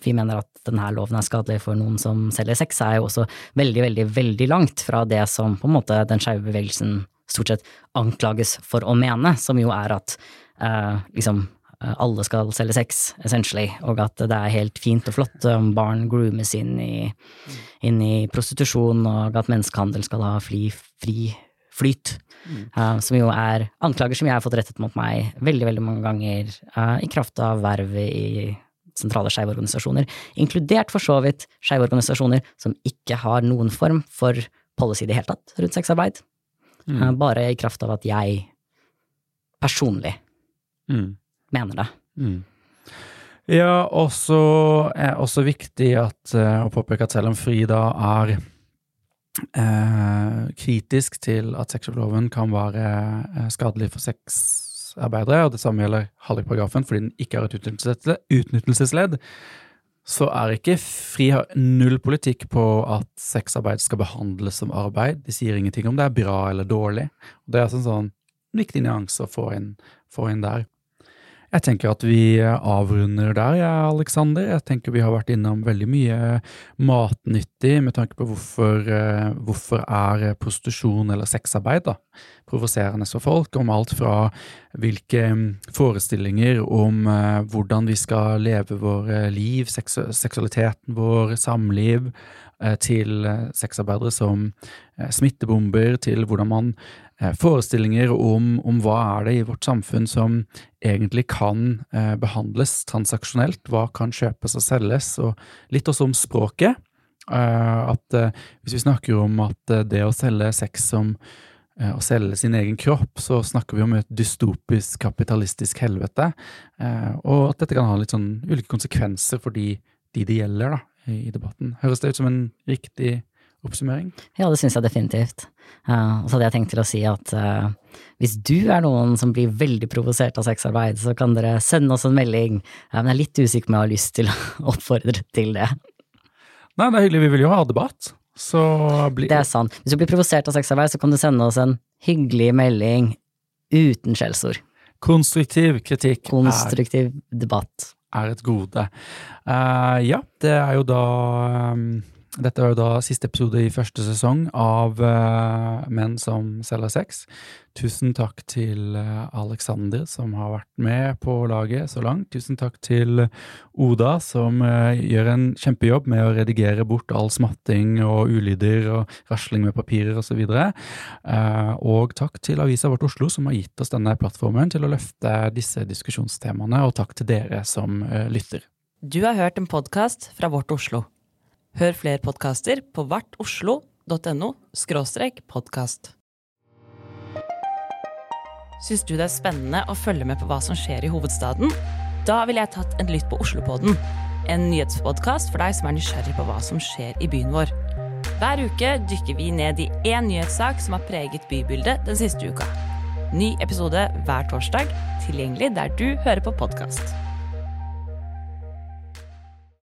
Speaker 2: vi mener at denne loven er skadelig for noen som selger sex, er jo også veldig, veldig, veldig langt fra det som på en måte den skeive bevegelsen stort sett anklages for å mene, som jo er at eh, liksom eh, alle skal selge sex, essentially, og at det er helt fint og flott om barn groomes inn i, inn i prostitusjon, og at menneskehandel skal ha fri, fri flyt. Mm. Uh, som jo er anklager som jeg har fått rettet mot meg veldig, veldig mange ganger, uh, i kraft av vervet i sentrale skeive organisasjoner, inkludert for så vidt skeive organisasjoner som ikke har noen form for policy i det hele tatt rundt sexarbeid. Mm. Eh, bare i kraft av at jeg personlig mm. mener det. Mm.
Speaker 1: Ja, og så er det også viktig at, uh, å påpeke at selv om Frida er eh, kritisk til at sexkjøploven kan være uh, skadelig for sex sexarbeidere, og det samme gjelder hallikparagrafen fordi den ikke har et utnyttelsesledd, så er ikke Fri har null politikk på at sexarbeid skal behandles som arbeid. De sier ingenting om det er bra eller dårlig. Og det er altså en sånn viktig nyanse å få inn, få inn der. Jeg tenker at vi avrunder der, ja, Aleksander. Jeg tenker vi har vært innom veldig mye matnyttig med tanke på hvorfor, uh, hvorfor er prostitusjon eller sexarbeid da, provoserende for folk. Om alt fra hvilke mm, forestillinger om uh, hvordan vi skal leve våre liv, seksu seksualiteten vår, samliv, uh, til sexarbeidere som smittebomber, til hvordan man Eh, forestillinger om, om, hva er det i vårt samfunn som egentlig kan eh, behandles transaksjonelt, hva kan kjøpes og selges, og litt også om språket. Eh, at eh, hvis vi snakker om at eh, det å selge sex som eh, å selge sin egen kropp, så snakker vi om et dystopisk kapitalistisk helvete, og at dette kan ha litt sånn ulike konsekvenser for de, de det gjelder, da, i debatten. Høres det ut som en riktig oppsummering?
Speaker 2: Ja, det syns jeg definitivt. Uh, og så hadde jeg tenkt til å si at uh, hvis du er noen som blir veldig provosert av sexarbeid, så kan dere sende oss en melding. Uh, men jeg er litt usikker om jeg har lyst til å oppfordre til det.
Speaker 1: Nei, det er hyggelig. Vi vil jo ha debatt. Så
Speaker 2: bli... Det er sant. Hvis du blir provosert av sexarbeid, så kan du sende oss en hyggelig melding uten skjellsord.
Speaker 1: Konstruktiv kritikk.
Speaker 2: Konstruktiv er, debatt.
Speaker 1: Er et gode. Uh, ja, det er jo da um dette var jo da siste episode i første sesong av uh, Menn som selger sex. Tusen takk til uh, Alexander, som har vært med på laget så langt. Tusen takk til Oda, som uh, gjør en kjempejobb med å redigere bort all smatting og ulyder og rasling med papirer osv. Uh, og takk til Avisa Vårt Oslo, som har gitt oss denne plattformen til å løfte disse diskusjonstemaene, og takk til dere som lytter.
Speaker 3: Du har hørt en podkast fra Vårt Oslo. Hør flere podkaster på vartoslo.no podkast. Syns du det er spennende å følge med på hva som skjer i hovedstaden? Da ville jeg tatt en lytt på Oslopodden, en nyhetspodkast for deg som er nysgjerrig på hva som skjer i byen vår. Hver uke dykker vi ned i én nyhetssak som har preget bybildet den siste uka. Ny episode hver torsdag, tilgjengelig der du hører på podkast.